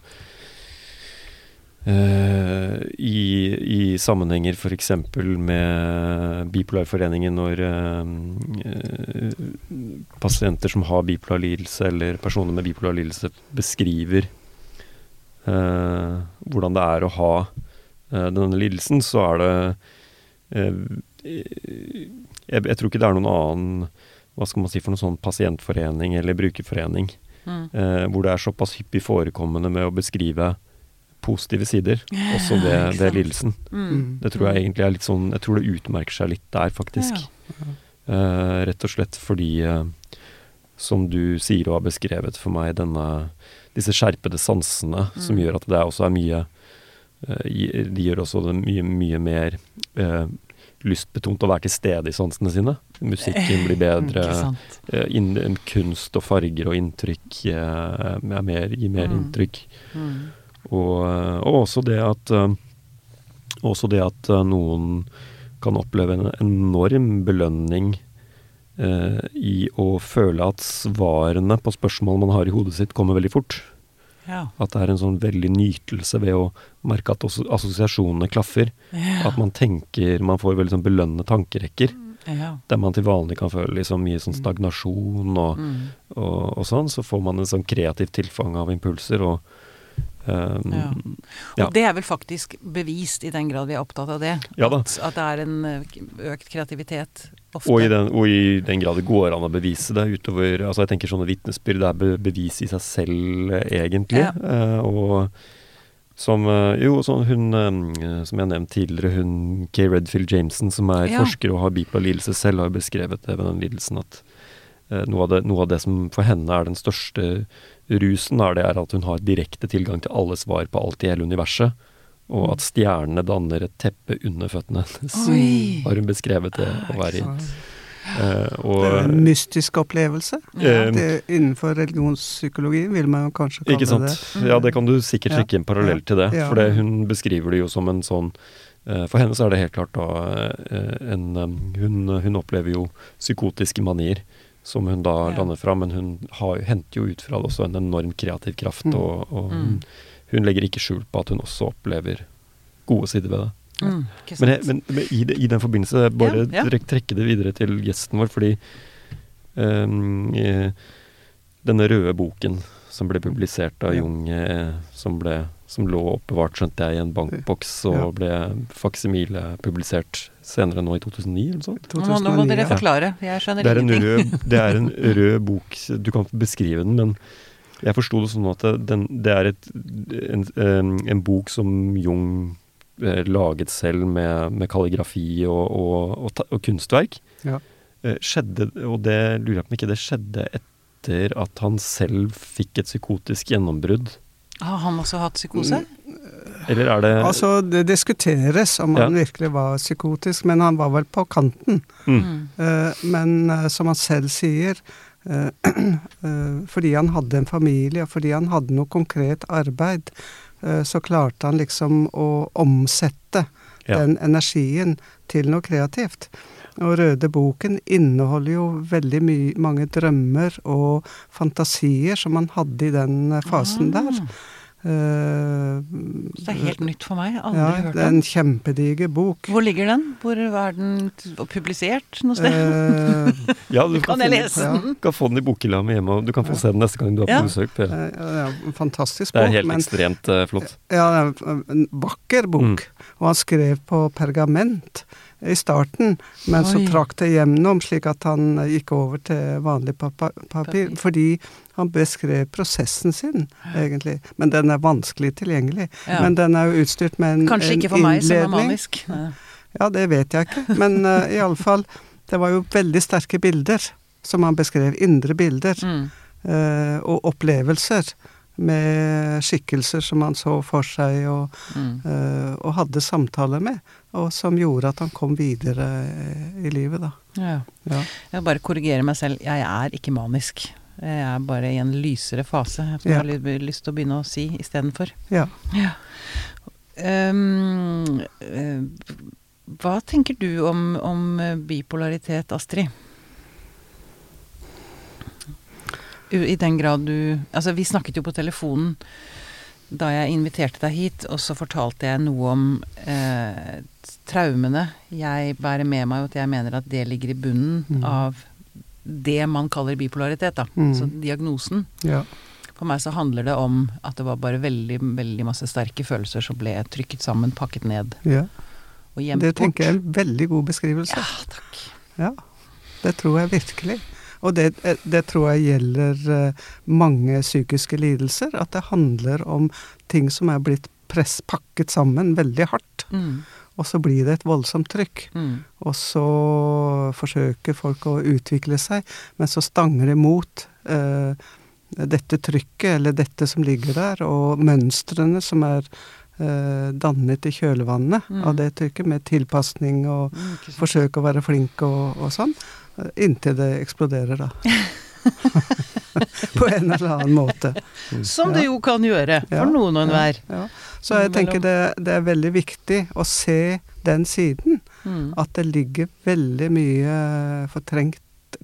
Speaker 2: eh, i, I sammenhenger f.eks. med Bipolarforeningen, når uh, uh, pasienter som har bipolar lidelse, eller personer med bipolar lidelse, beskriver eh, hvordan det er å ha denne lidelsen, så er det jeg, jeg tror ikke det er noen annen hva skal man si for noen sånn pasientforening eller brukerforening
Speaker 1: Mm.
Speaker 2: hvor det er såpass hyppig forekommende med å beskrive positive sider, også ved, ved lidelsen.
Speaker 1: Mm.
Speaker 2: Det tror jeg egentlig er litt sånn Jeg tror det utmerker seg litt der, faktisk. Eh, rett og slett fordi, uh, som du sier og har beskrevet for meg, denne, disse skjerpede sansene som
Speaker 1: Mm.
Speaker 2: gjør at det også er mye eh, De gjør også det mye, mye mer eh, lystbetont å være til stede i sansene sine. Musikken blir bedre. Eh, inn, kunst og farger og inntrykk eh, er mer, gir mer
Speaker 1: Mm.
Speaker 2: inntrykk.
Speaker 1: Mm.
Speaker 2: Og, eh, og også det at eh, Også det at eh, noen kan oppleve en enorm belønning eh, i å føle at svarene på spørsmål man har i hodet sitt, kommer veldig fort.
Speaker 1: Ja.
Speaker 2: At det er en sånn veldig nytelse ved å merke at også assosiasjonene klaffer.
Speaker 1: Ja.
Speaker 2: At man tenker Man får veldig sånn belønnende tankerekker.
Speaker 1: ja.
Speaker 2: Der man til vanlig kan føle liksom mye sånn stagnasjon og,
Speaker 1: Mm.
Speaker 2: og, og sånn, så får man en sånn kreativt tilfang av impulser. Og Um,
Speaker 1: Ja.
Speaker 2: Ja.
Speaker 1: Og det er vel faktisk bevist, i den grad vi er opptatt av det.
Speaker 2: Ja.
Speaker 1: At, at det er en eh, økt kreativitet ofte.
Speaker 2: Og i, den, og i den grad det går an å bevise det utover altså Jeg tenker sånne vitnesbyrd er be, bevis i seg selv, eh, egentlig.
Speaker 1: Ja.
Speaker 2: Eh, og som Jo, sånn hun som jeg nevnte tidligere, hun Kay Redfield Jameson, som er
Speaker 1: Ja.
Speaker 2: forsker og har bipolar lidelse selv, har beskrevet det ved den lidelsen at noe, av det, noe av det som for henne er den største rusen, er det er at hun har direkte tilgang til alle svar på alt i hele universet. Og at stjernene danner et teppe under føttene hennes. Har hun beskrevet det å være i. Eh, og,
Speaker 3: Det er en mystisk opplevelse.
Speaker 2: eh,
Speaker 3: Det, innenfor religionspsykologi vil man kanskje kalle
Speaker 2: Ikke sant.
Speaker 3: det.
Speaker 2: Ja, det kan du sikkert
Speaker 3: Ja.
Speaker 2: trekke en parallell til det.
Speaker 3: Ja.
Speaker 2: For det, hun beskriver det jo som en sånn eh, For henne så er det helt klart da eh, en eh, hun, hun opplever jo psykotiske manier som hun da
Speaker 1: Ja.
Speaker 2: lander fra, men hun har, henter jo ut fra det også en enorm kreativ kraft,
Speaker 3: Mm.
Speaker 2: og, og
Speaker 1: Mm.
Speaker 2: hun legger ikke skjul på at hun også opplever gode sider ved det.
Speaker 1: Mm,
Speaker 2: Men, jeg, men, men i, det, i den forbindelse, bare
Speaker 1: Ja, ja.
Speaker 2: trekke det videre til gjesten vår, fordi ehm, eh, denne røde boken som ble publisert av
Speaker 3: Ja.
Speaker 2: Jung, eh, som, ble, som lå oppbevart, skjønte jeg, i en bankboks og
Speaker 3: Ja.
Speaker 2: ble faksimile publisert senere nå i 2009 eller sånt.
Speaker 1: Nå må, nå må dere forklare. Jeg skjønner
Speaker 2: Det er, en
Speaker 1: ingenting.
Speaker 2: rød, det er en rød bok, du kan beskrive den, men jeg forsto det sånn at det- den, det er et, en, en bok som Jung eh, laget selv med, med kalligrafi og, og, og, og kunstverk.
Speaker 3: Ja.
Speaker 2: Eh, skjedde, og det lurer jeg på om ikke det skjedde etter at han selv fikk et psykotisk gjennombrudd?
Speaker 1: Har han også hatt psykose?
Speaker 2: Eller er det
Speaker 3: Altså, det diskuteres om
Speaker 2: Ja.
Speaker 3: han virkelig var psykotisk, men han var vel på kanten.
Speaker 2: mm,
Speaker 1: Mm.
Speaker 3: Eh, men eh, som han selv sier, [CLEARS THROAT] eh, fordi han hadde en familie, og fordi han hadde noe konkret arbeid, eh, så klarte han liksom å omsette
Speaker 2: Ja.
Speaker 3: den energien til noe kreativt. Og Røde boken inneholder jo veldig mange drømmer og fantasier som man hadde i den eh, fasen der. Eh,
Speaker 1: Så det er helt nytt for meg. Aldri
Speaker 3: ja,
Speaker 1: hørt
Speaker 3: det er en kjempediger bok.
Speaker 1: Hvor ligger den? Hvor er den publisert noe sted?
Speaker 3: Uh,
Speaker 2: Ja, du [LAUGHS]
Speaker 1: kan
Speaker 2: kan
Speaker 1: jeg
Speaker 2: den-
Speaker 1: lese
Speaker 3: ja.
Speaker 1: Du
Speaker 2: kan få den i bokhylla mi hjemme, og du kan få se den neste gang du er på
Speaker 1: Ja.
Speaker 2: besøk. Per.
Speaker 3: Eh, ja, fantastisk
Speaker 2: Det er helt
Speaker 3: men,
Speaker 2: ekstremt uh, flott.
Speaker 3: ja, det er en vakker bok.
Speaker 2: Mm.
Speaker 3: Og han skrev på pergament i starten, men så trakk det gjennom, slik at han gikk over til vanlig papir.
Speaker 1: Papir.
Speaker 3: Fordi han beskrev prosessen sin, egentlig. Men den er vanskelig tilgjengelig.
Speaker 1: Ja.
Speaker 3: Men den er jo utstyrt med en,
Speaker 1: innledning.
Speaker 3: Kanskje
Speaker 1: ikke for meg som er manisk. Nei.
Speaker 3: Ja, det vet jeg ikke. Men uh, iallfall, det var jo veldig sterke bilder som han beskrev. Indre bilder.
Speaker 1: Mm.
Speaker 3: Uh, og opplevelser med skikkelser som han så for seg og,
Speaker 1: Mm.
Speaker 3: uh, og hadde samtaler med, og som gjorde at han kom videre eh, i livet, da.
Speaker 1: Ja.
Speaker 3: Ja.
Speaker 1: Jeg bare korrigere meg selv. Jeg er ikke manisk. Jeg er bare i en lysere fase, som
Speaker 3: Ja.
Speaker 1: jeg har ly- lyst til å begynne å si istedenfor.
Speaker 3: ja.
Speaker 1: Ja. Um, hva tenker du om, om bipolaritet, Astrid? I den grad du Altså, vi snakket jo på telefonen da jeg inviterte deg hit, og så fortalte jeg noe om eh, traumene jeg bærer med meg, og at jeg mener at det ligger i bunnen
Speaker 3: Mm.
Speaker 1: av det man kaller bipolaritet, da.
Speaker 3: Mm.
Speaker 1: Så diagnosen.
Speaker 3: ja.
Speaker 1: For meg så handler det om at det var bare veldig, veldig masse sterke følelser som ble trykket sammen, pakket ned
Speaker 3: ja.
Speaker 1: og gjemt
Speaker 3: Det tenker jeg er en veldig god beskrivelse.
Speaker 1: Ja, takk.
Speaker 3: Ja, det tror jeg virkelig. Og det, eh, det tror jeg gjelder eh, mange psykiske lidelser. At det handler om ting som er blitt press, pakket sammen veldig hardt.
Speaker 1: Mm.
Speaker 3: Og så blir det et voldsomt trykk.
Speaker 1: Mm.
Speaker 3: Og så forsøker folk å utvikle seg, men så stanger det mot eh, dette trykket, eller dette som ligger der, og mønstrene som er eh, dannet i kjølvannet
Speaker 1: Mm.
Speaker 3: av det trykket, med tilpasning og
Speaker 1: Mm, ikke
Speaker 3: forsøke å være flink og, og sånn, eh, inntil det eksploderer, da. [LAUGHS] [LAUGHS] På en eller annen måte.
Speaker 1: Som det jo kan gjøre, for
Speaker 3: Ja,
Speaker 1: noen og enhver.
Speaker 3: Ja, ja. Så jeg tenker det, det er veldig viktig å se den siden.
Speaker 1: Mm.
Speaker 3: At det ligger veldig mye fortrengt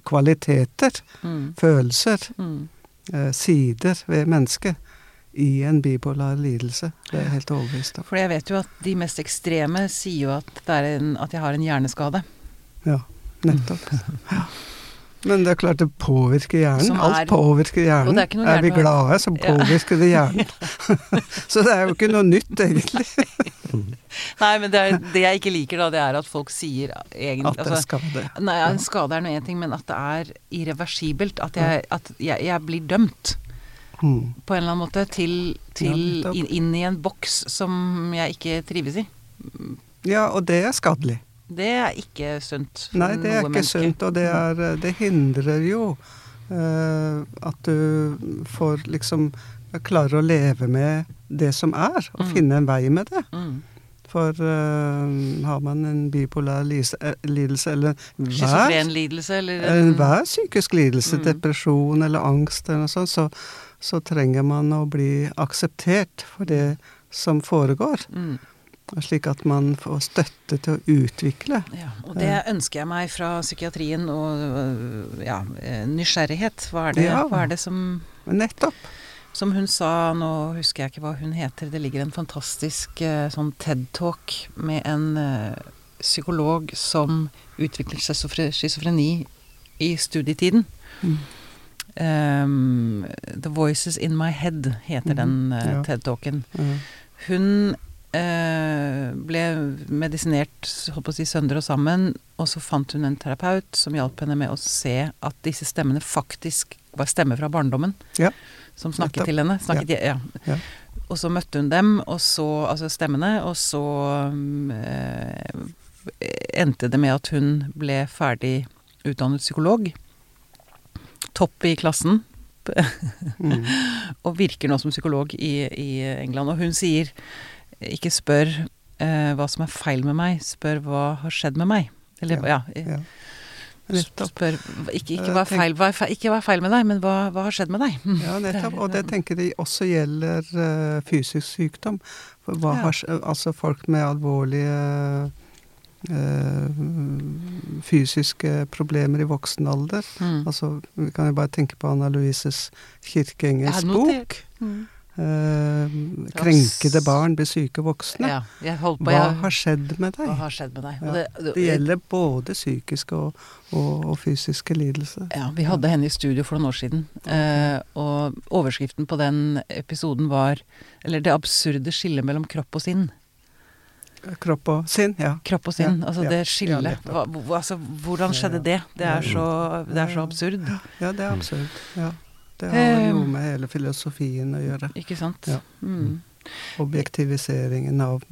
Speaker 3: kvaliteter,
Speaker 1: Mm.
Speaker 3: følelser,
Speaker 1: Mm.
Speaker 3: eh, sider ved mennesket i en bipolar lidelse. Det er jeg helt overbevist om.
Speaker 1: For jeg vet jo at de mest ekstreme sier jo at, det er en, at jeg har en hjerneskade.
Speaker 3: Ja, nettopp. [LAUGHS] Ja. Men det er klart det påvirker hjernen.
Speaker 1: Er-
Speaker 3: Alt påvirker hjernen.
Speaker 1: er ikke
Speaker 3: er vi glade, så påvirker det hjernen. [LAUGHS] [LAUGHS] Så det er jo ikke noe nytt, egentlig. [LAUGHS]
Speaker 1: Nei, men det, er, det jeg ikke liker, da, det er at folk sier egentlig
Speaker 3: At det er skade.
Speaker 1: Nei, en skade er nå én ting, men at det er irreversibelt. At jeg, at jeg, jeg blir dømt.
Speaker 3: Mm.
Speaker 1: På en eller annen måte til, til inn, inn i en boks som jeg ikke trives i.
Speaker 3: Ja, og det er skadelig.
Speaker 1: Det er ikke sunt for
Speaker 3: Nei, det er ikke
Speaker 1: menneske.
Speaker 3: sunt, og det, er, det hindrer jo uh, at du får liksom klarer å leve med det som er, og
Speaker 1: Mm.
Speaker 3: finne en vei med det.
Speaker 1: Mm.
Speaker 3: For uh, har man en bipolar lise- eh, lidelse, eller hver,
Speaker 1: Schizofrenlidelse eller
Speaker 3: enhver psykisk lidelse,
Speaker 1: Mm.
Speaker 3: depresjon eller angst eller noe sånt, så, så trenger man å bli akseptert for det som foregår.
Speaker 1: mm.
Speaker 3: Slik at man får støtte til å utvikle.
Speaker 1: Ja, og det ønsker jeg meg fra psykiatrien og øh, ja, eh, nysgjerrighet. Hva er det,
Speaker 3: Ja.
Speaker 1: hva er det som
Speaker 3: Nettopp.
Speaker 1: Som hun sa, nå husker jeg ikke hva hun heter, det ligger en fantastisk eh, sånn TED-talk med en eh, psykolog som schizofre- schizofreni i studietiden.
Speaker 3: Mm.
Speaker 1: Um, The Voices In My Head heter den
Speaker 3: Mhm,
Speaker 1: eh,
Speaker 3: ja.
Speaker 1: TED-talken.
Speaker 3: Mm.
Speaker 1: Hun eh, ble medisinert si sønder og sammen, og så fant hun en terapeut som hjalp henne med å se at disse stemmene faktisk var stemmer fra barndommen.
Speaker 3: Ja.
Speaker 1: Som snakket
Speaker 3: Nettopp.
Speaker 1: til henne. Snakket, ja.
Speaker 3: Ja.
Speaker 1: Og så møtte hun dem, og så, altså stemmene, og så eh, endte det med at hun ble ferdig utdannet psykolog. Topp i klassen
Speaker 3: Mm. [LAUGHS]
Speaker 1: og virker nå som psykolog i, i England. Og hun sier ikke spør eh, hva som er feil med meg, spør hva har skjedd med meg. Eller ja,
Speaker 3: Ja. Nettopp.
Speaker 1: spør ikke, ikke, hva er feil, hva feil, ikke hva er feil med deg, men hva, hva har skjedd med deg?
Speaker 3: Ja, [LAUGHS] nettopp. Og det tenker jeg også gjelder uh, fysisk sykdom. Hva
Speaker 1: Ja.
Speaker 3: har, altså folk med alvorlige Uh, fysiske problemer i voksen alder.
Speaker 1: Mm.
Speaker 3: Altså, vi kan jo bare tenke på Anna Louises
Speaker 1: har
Speaker 3: bok.
Speaker 1: Mm.
Speaker 3: Eh, krenkede barn blir syke voksne.
Speaker 1: Ja, på
Speaker 3: Hva
Speaker 1: jeg,
Speaker 3: har skjedd med deg?
Speaker 1: har skjedd med deg?
Speaker 3: Ja,
Speaker 1: det, det,
Speaker 3: Det gjelder både psykiske og, og, og fysiske lidelser.
Speaker 1: Ja, vi hadde henne i studio for noen år siden. Eh, og overskriften på den episoden var Eller det absurde skillet mellom kropp og sinn.
Speaker 3: Kropp og sinn, ja.
Speaker 1: Kropp og sinn, altså
Speaker 3: ja,
Speaker 1: det skillet. Ja, altså, hvordan skjedde det? Det er så, det er så absurd.
Speaker 3: Ja, det er absurd. Ja. Det har noe med hele filosofien å gjøre.
Speaker 1: Ikke sant?
Speaker 3: Ja.
Speaker 1: Mm.
Speaker 3: Objektiviseringen av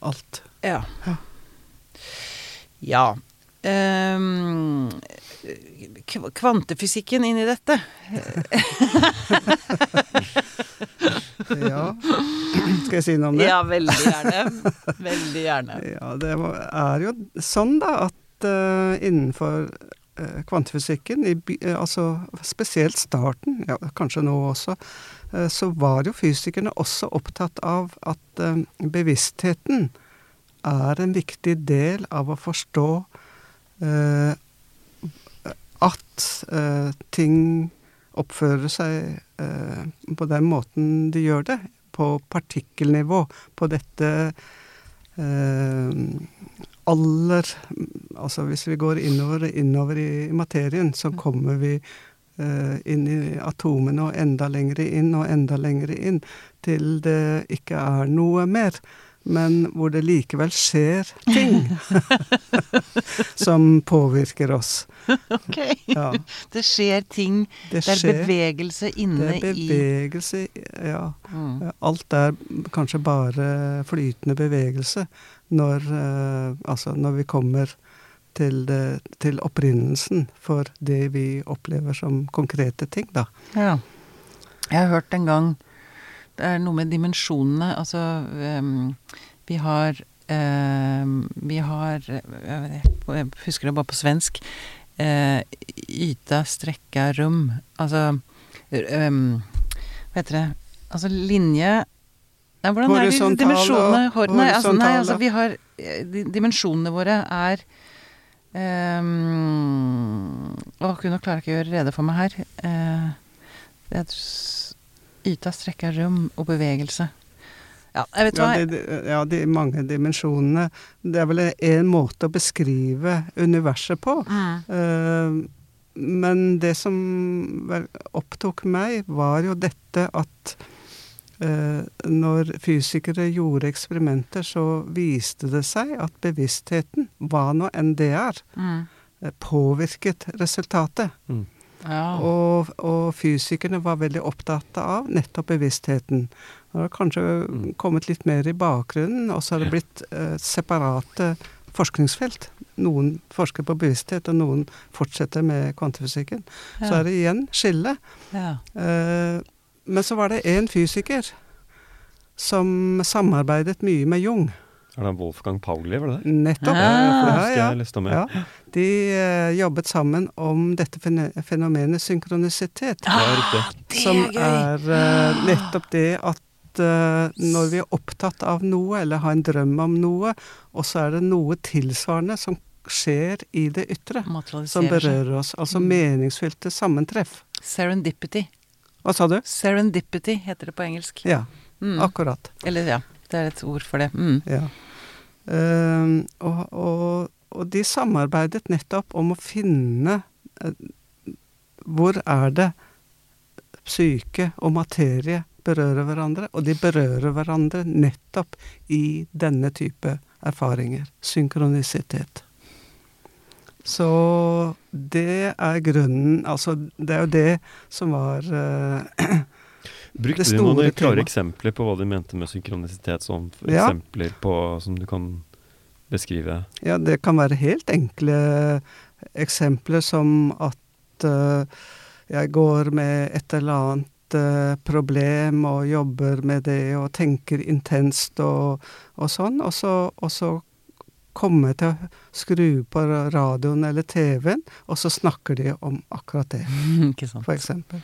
Speaker 3: alt.
Speaker 1: Ja.
Speaker 3: Ja.
Speaker 1: Ja. Um, kvantefysikken kvantefysikken inni dette.
Speaker 3: Ja. Skal jeg si noe om det?
Speaker 1: Ja, veldig gjerne. Veldig gjerne.
Speaker 3: Ja, det er jo sånn da at uh, innenfor kvantefysikken, i, eh, altså spesielt starten, ja, kanskje nå også, eh, så var jo fysikerne også opptatt av at eh, bevisstheten er en viktig del av å forstå eh, at eh, ting oppfører seg eh, på den måten de gjør det, på partikkelnivå, på dette eh, aller Altså hvis vi går innover, innover i materien, så kommer vi eh, inn i atomene og enda lengre inn og enda lengre inn, til det ikke er noe mer. Men hvor det likevel skjer ting [LAUGHS] som påvirker oss.
Speaker 1: Ok.
Speaker 3: Ja,
Speaker 1: Det skjer ting.
Speaker 3: det
Speaker 1: Det er
Speaker 3: skjer.
Speaker 1: bevegelse
Speaker 3: Det er bevegelse, ja.
Speaker 1: mm.
Speaker 3: Alt er kanskje bare flytende bevegelse når, eh, altså når vi kommer til, det, til opprinnelsen for det vi opplever som konkrete ting, da.
Speaker 1: Ja. Jeg har hørt en gang Det er noe med dimensjonene. Altså ehm, Vi har ehm, Vi har jeg, husker det bare på svensk. Uh, yta, strekka, rum. Altså ehm, Hva heter det? Altså linje Nei, hvordan er de dimensjonene hor- nei, altså, nei, altså vi har eh, Dimensjonene våre er um, Å, nå klarer jeg ikke å gjøre rede for meg her. Uh, det er yta, strekka, rom og bevegelse. Ja, jeg vet
Speaker 3: Ja,
Speaker 1: hva.
Speaker 3: de, ja, de mange dimensjonene. Det er vel en måte å beskrive universet på.
Speaker 1: Mm.
Speaker 3: Uh, men det som opptok meg, var jo dette at når fysikere gjorde eksperimenter, så viste det seg at bevisstheten, hva nå enn det er,
Speaker 1: Mm.
Speaker 3: eh, påvirket resultatet.
Speaker 2: Mm.
Speaker 1: Ja.
Speaker 3: Og, og fysikerne var veldig opptatt av nettopp bevisstheten. Det har kanskje
Speaker 2: Mm.
Speaker 3: kommet litt mer i bakgrunnen, og så har det blitt eh, separate forskningsfelt. Noen forsker på bevissthet, og noen fortsetter med kvantefysikken. Så er det igjen skille.
Speaker 1: ja.
Speaker 3: Eh, men så var det én fysiker som samarbeidet mye med Jung.
Speaker 2: Er det Wolfgang Pauli, var det det?
Speaker 3: Nettopp.
Speaker 1: Ah.
Speaker 2: Ja,
Speaker 3: Ja, ja. ja. De uh, jobbet sammen om dette fenomenet synkronisitet.
Speaker 2: Ja.
Speaker 1: Det
Speaker 3: er
Speaker 1: er som
Speaker 3: er uh, nettopp det at uh, når vi er opptatt av noe, eller har en drøm om noe, og så er det noe tilsvarende som skjer i det ytre, som berører oss. Altså
Speaker 1: Mm.
Speaker 3: meningsfylte sammentreff.
Speaker 1: Serendipity.
Speaker 3: Hva sa du?
Speaker 1: Serendipity heter det på engelsk.
Speaker 3: Ja,
Speaker 1: Mm.
Speaker 3: akkurat.
Speaker 1: Eller ja, det er et ord for det. Mm.
Speaker 3: Ja. Uh, og, og, og de samarbeidet nettopp om å finne uh, Hvor er det psyke og materie berører hverandre? Og de berører hverandre nettopp i denne type erfaringer. Synkronisitet. Så det er grunnen Altså, det er jo det som var uh, [CLEARS THROAT]
Speaker 2: Brukte de noen klare eksempler på hva de mente med synkronisitet? Sånn
Speaker 3: Ja.
Speaker 2: eksempler på som du kan beskrive?
Speaker 3: Ja, det kan være helt enkle eksempler som at uh, jeg går med et eller annet eh, problem og jobber med det og tenker intenst og, og sånn, og så, og så kommer jeg til å skru på radioen eller TV-en, og så snakker de om akkurat det, [LAUGHS] for eksempel.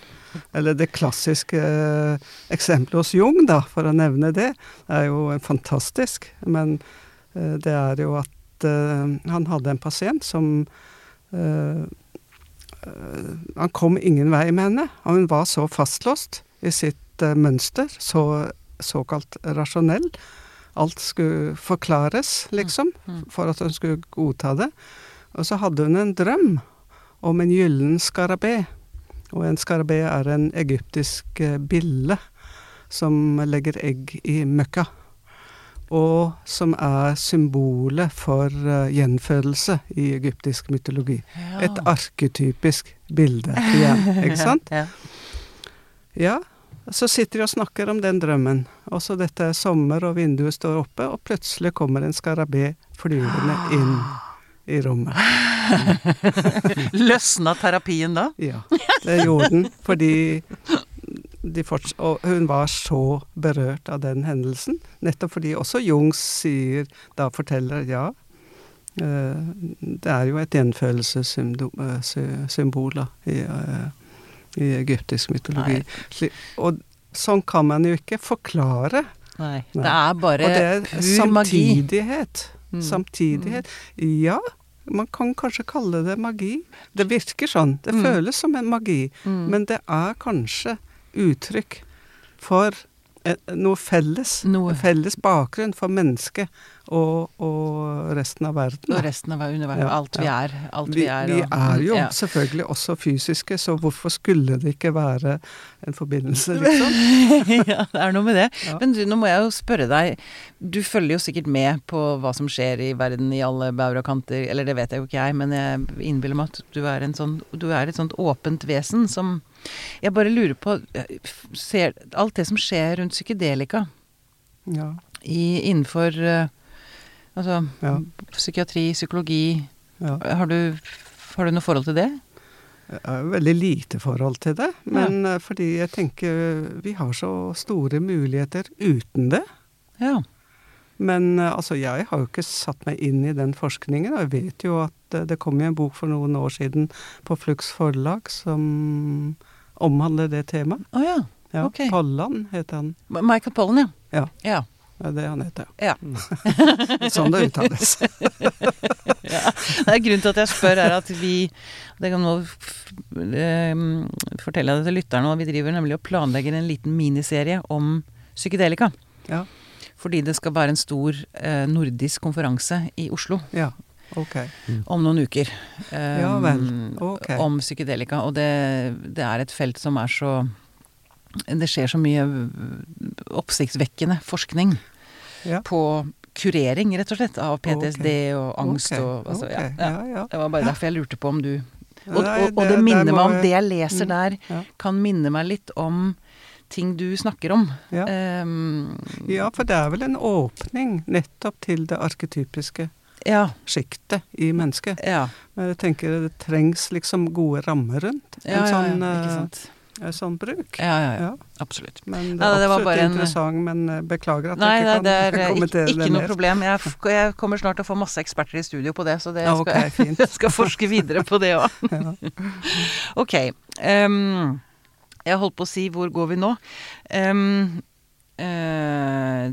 Speaker 3: Eller det klassiske eh, eksempelet hos Jung, da, for å nevne det, er jo fantastisk. Men eh, det er jo at eh, han hadde en pasient som Han kom ingen vei med henne. og Hun var så fastlåst i sitt mønster, så såkalt rasjonell. Alt skulle forklares, liksom,
Speaker 1: Mm.
Speaker 3: for at hun skulle godta det. Og så hadde hun en drøm om en gyllen skarabé. Og en skarabé er en egyptisk eh, bille som legger egg i møkka. Og som er symbolet for eh, gjenfødelse i egyptisk mytologi.
Speaker 1: Ja.
Speaker 3: Et arketypisk bilde igjen, [LAUGHS] ikke sant?
Speaker 1: Ja.
Speaker 3: Så sitter de og snakker om den drømmen. Og så dette er sommer, og vinduet står oppe, og plutselig kommer en skarabé flyvende inn i rommet. [LAUGHS]
Speaker 1: Løsna terapien da?
Speaker 3: Ja, det gjorde den. Fordi de forts og hun var så berørt av den hendelsen. Nettopp fordi også Jung sier, da forteller, ja eh, Det er jo et gjenfølelsessymbol i, eh, i egyptisk mytologi.
Speaker 1: Nei.
Speaker 3: Og sånn kan man jo ikke forklare.
Speaker 1: Nei.
Speaker 3: Nei.
Speaker 1: Det er bare
Speaker 3: Og det er
Speaker 1: pur magi.
Speaker 3: samtidighet.
Speaker 1: Mm.
Speaker 3: Samtidighet. Ja, man kan kanskje kalle det magi. Det virker sånn. Det
Speaker 1: Mm.
Speaker 3: føles som en magi.
Speaker 1: Mm.
Speaker 3: Men det er kanskje uttrykk for noe felles.
Speaker 1: Noe.
Speaker 3: Felles bakgrunn for mennesket og, og resten av verden.
Speaker 1: Og resten av universet.
Speaker 3: Ja,
Speaker 1: alt vi er. Alt
Speaker 3: Vi,
Speaker 1: vi er.
Speaker 3: vi er jo
Speaker 1: ja.
Speaker 3: selvfølgelig også fysiske, så hvorfor skulle det ikke være en forbindelse, liksom? [LAUGHS]
Speaker 1: ja, det er noe med det. Men du, nå må jeg jo spørre deg. Du følger jo sikkert med på hva som skjer i verden i alle bauger og kanter. Eller det vet jeg jo ikke jeg, men jeg innbiller meg at du er, en sånn, du er et sånt åpent vesen som Jeg bare lurer på ser, Alt det som skjer rundt psykedelika
Speaker 3: Ja.
Speaker 1: i, innenfor eh, Altså
Speaker 3: Ja.
Speaker 1: psykiatri, psykologi
Speaker 3: ja.
Speaker 1: har du, har du noe forhold til det?
Speaker 3: Jeg har veldig lite forhold til det, men eh, fordi jeg tenker vi har så store muligheter uten det.
Speaker 1: Ja.
Speaker 3: Men eh, altså, jeg har jo ikke satt meg inn i den forskningen, og jeg vet jo at det kom jo en bok for noen år siden på Flux forlag som omhandler det temaet.
Speaker 1: Å ja.
Speaker 3: Ja,
Speaker 1: Ok.
Speaker 3: Pollan heter han.
Speaker 1: Michael Pollan, ja.
Speaker 3: Ja.
Speaker 1: ja.
Speaker 3: Det er det han heter.
Speaker 1: Ja. [LAUGHS]
Speaker 3: Sånn det uttales. [LAUGHS]
Speaker 1: ja. Det er grunnen til at jeg spør, er at vi Det kan nå ehm, fortelle det til lytterne, og vi driver nemlig og planlegger en liten miniserie om psykedelika.
Speaker 3: Ja.
Speaker 1: Fordi det skal være en stor eh, nordisk konferanse i Oslo
Speaker 3: ja. Ok.
Speaker 1: om noen uker. Um,
Speaker 3: Ja vel. Okay.
Speaker 1: Om psykedelika. Og det, det er et felt som er så Det skjer så mye oppsiktsvekkende forskning
Speaker 3: Ja.
Speaker 1: på kurering, rett og slett, av PTSD og angst og altså, ja, ja. Det var bare derfor jeg lurte på om du Og, og, og det minner meg om Det jeg leser
Speaker 3: Mm,
Speaker 1: der, kan minne meg litt om ting du snakker om.
Speaker 3: Ja.
Speaker 1: Um,
Speaker 3: Ja, for det er vel en åpning nettopp til det arketypiske
Speaker 1: ja,
Speaker 3: sjiktet i mennesket.
Speaker 1: ja,
Speaker 3: Men jeg tenker det trengs liksom gode rammer rundt
Speaker 1: ja,
Speaker 3: en sånn,
Speaker 1: ja, ikke
Speaker 3: eh, sånn bruk.
Speaker 1: Ja, ja, ja.
Speaker 3: Ja.
Speaker 1: Absolutt.
Speaker 3: Men det
Speaker 1: Ja,
Speaker 3: er
Speaker 1: det var
Speaker 3: absolutt
Speaker 1: en-
Speaker 3: interessant, men eh, beklager at
Speaker 1: Nei,
Speaker 3: jeg
Speaker 1: nei,
Speaker 3: ikke
Speaker 1: det er eh, ikke,
Speaker 3: kommentere
Speaker 1: ikke
Speaker 3: det
Speaker 1: noe problem. Jeg, jeg kommer snart til å få masse eksperter i studio på det, så det
Speaker 3: Ja,
Speaker 1: skal,
Speaker 3: ok, fint. [LAUGHS]
Speaker 1: jeg skal forske videre på det òg. [LAUGHS] Ok. Um, jeg holdt på å si 'hvor går vi nå'? Um, uh,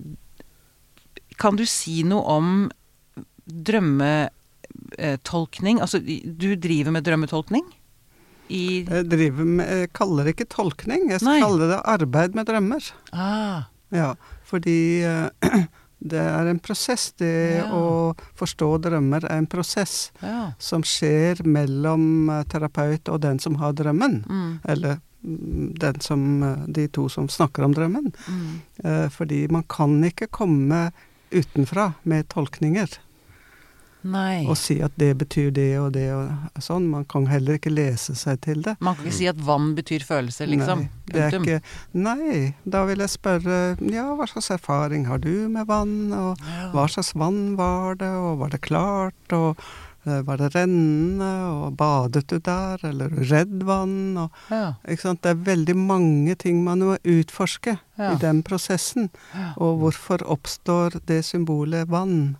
Speaker 1: kan du si noe om drømmetolkning? Altså, du driver med drømmetolkning? I
Speaker 3: Jeg driver med, jeg kaller det ikke tolkning, jeg
Speaker 1: Nei.
Speaker 3: kaller det arbeid med drømmer.
Speaker 1: Ah,
Speaker 3: Ja, fordi eh, [CLEARS THROAT] det er en prosess. Det
Speaker 1: Ja.
Speaker 3: å forstå drømmer er en prosess
Speaker 1: ja.
Speaker 3: som skjer mellom eh, terapeut og den som har drømmen.
Speaker 1: Mm,
Speaker 3: Eller mm, den som, eh, de to som snakker om drømmen.
Speaker 1: mm.
Speaker 3: Fordi man kan ikke komme utenfra med tolkninger
Speaker 1: Nei.
Speaker 3: og si at det betyr det og det og sånn. Man kan heller ikke lese seg til det.
Speaker 1: Man kan ikke si at vann betyr følelse, liksom.
Speaker 3: Nei, det ikke Nei, da vil jeg spørre ja, hva slags erfaring har du med vann, og
Speaker 1: Ja.
Speaker 3: hva slags vann var det, og var det klart, og eh, var det rennende, og badet du der, eller er redd vann, og
Speaker 1: Ja.
Speaker 3: Det er veldig mange ting man må utforske
Speaker 1: Ja.
Speaker 3: i den prosessen. Og hvorfor oppstår det symbolet vann?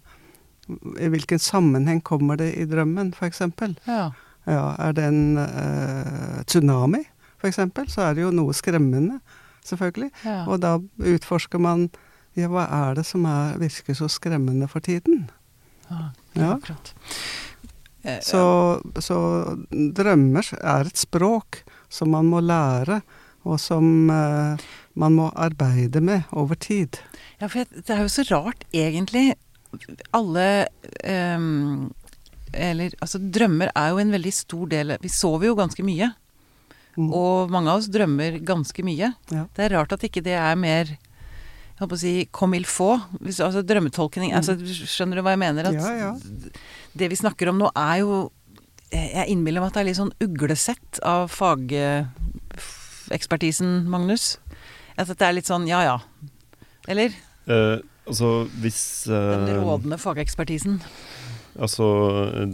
Speaker 3: I hvilken sammenheng kommer det i drømmen, f.eks.?
Speaker 1: Ja.
Speaker 3: Ja, er det en uh, tsunami, f.eks., så er det jo noe skremmende, selvfølgelig.
Speaker 1: Ja.
Speaker 3: Og da utforsker man ja, hva er det som er, virker så skremmende for tiden?
Speaker 1: ja.
Speaker 3: Ja.
Speaker 1: Akkurat. Eh,
Speaker 3: Så, så drømmer er et språk som man må lære, og som uh, man må arbeide med over tid.
Speaker 1: Ja, for det er jo så rart, egentlig. Alle um, Eller altså, drømmer er jo en veldig stor del Vi sover jo ganske mye.
Speaker 3: Mm.
Speaker 1: Og mange av oss drømmer ganske mye.
Speaker 3: Ja.
Speaker 1: Det er rart at ikke det er mer jeg holdt på å si comme il faut. Altså drømmetolkning altså, Skjønner du hva jeg mener? At
Speaker 3: Mm. Ja, ja.
Speaker 1: det vi snakker om nå, er jo Jeg innbiller meg at det er litt sånn uglesett av fagekspertisen, Magnus. At det er litt sånn ja ja. Eller?
Speaker 2: Eh, altså, hvis
Speaker 1: Den
Speaker 2: eh,
Speaker 1: rådende fagekspertisen.
Speaker 2: Altså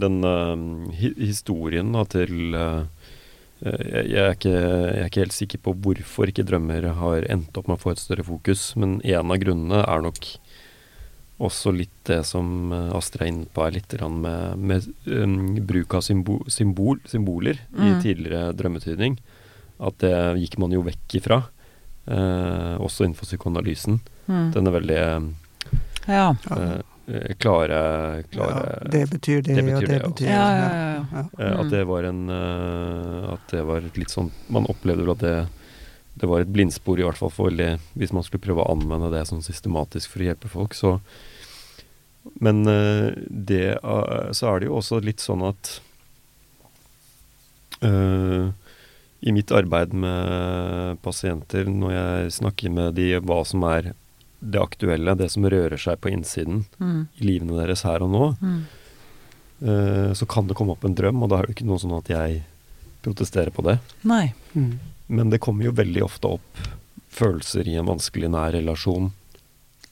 Speaker 2: den eh, historien da, til eh, jeg, er ikke, jeg er ikke helt sikker på hvorfor ikke drømmer har endt opp med å få et større fokus, men en av grunnene er nok også litt det som Astrid er inne på, er litt med, med um, bruk av symbol, symbol, symboler i
Speaker 1: Mm.
Speaker 2: tidligere drømmetydning. At det gikk man jo vekk ifra, uh, også innenfor psykoanalysen.
Speaker 1: Mm.
Speaker 2: Den er veldig
Speaker 1: Ja.
Speaker 3: Ja.
Speaker 2: eh, klare, klare
Speaker 3: Ja, det betyr det,
Speaker 2: det betyr
Speaker 3: og det
Speaker 2: det
Speaker 3: betyr det.
Speaker 1: ja, ja, ja.
Speaker 3: Ja.
Speaker 2: Eh. At det var en eh, At det var litt sånn Man opplevde vel at det det var et blindspor, i hvert fall for veldig Hvis man skulle prøve å anvende det sånn systematisk for å hjelpe folk, så Men eh, det eh, Så er det jo også litt sånn at uh, I mitt arbeid med pasienter, når jeg snakker med de hva som er det aktuelle, det som rører seg på innsiden
Speaker 1: Mm.
Speaker 2: i livene deres her og nå,
Speaker 1: Mm.
Speaker 2: Eh, så kan det komme opp en drøm, og da er det ikke noe sånn at jeg protesterer på det.
Speaker 1: Nei.
Speaker 3: Mm.
Speaker 2: Men det kommer jo veldig ofte opp følelser i en vanskelig nær relasjon.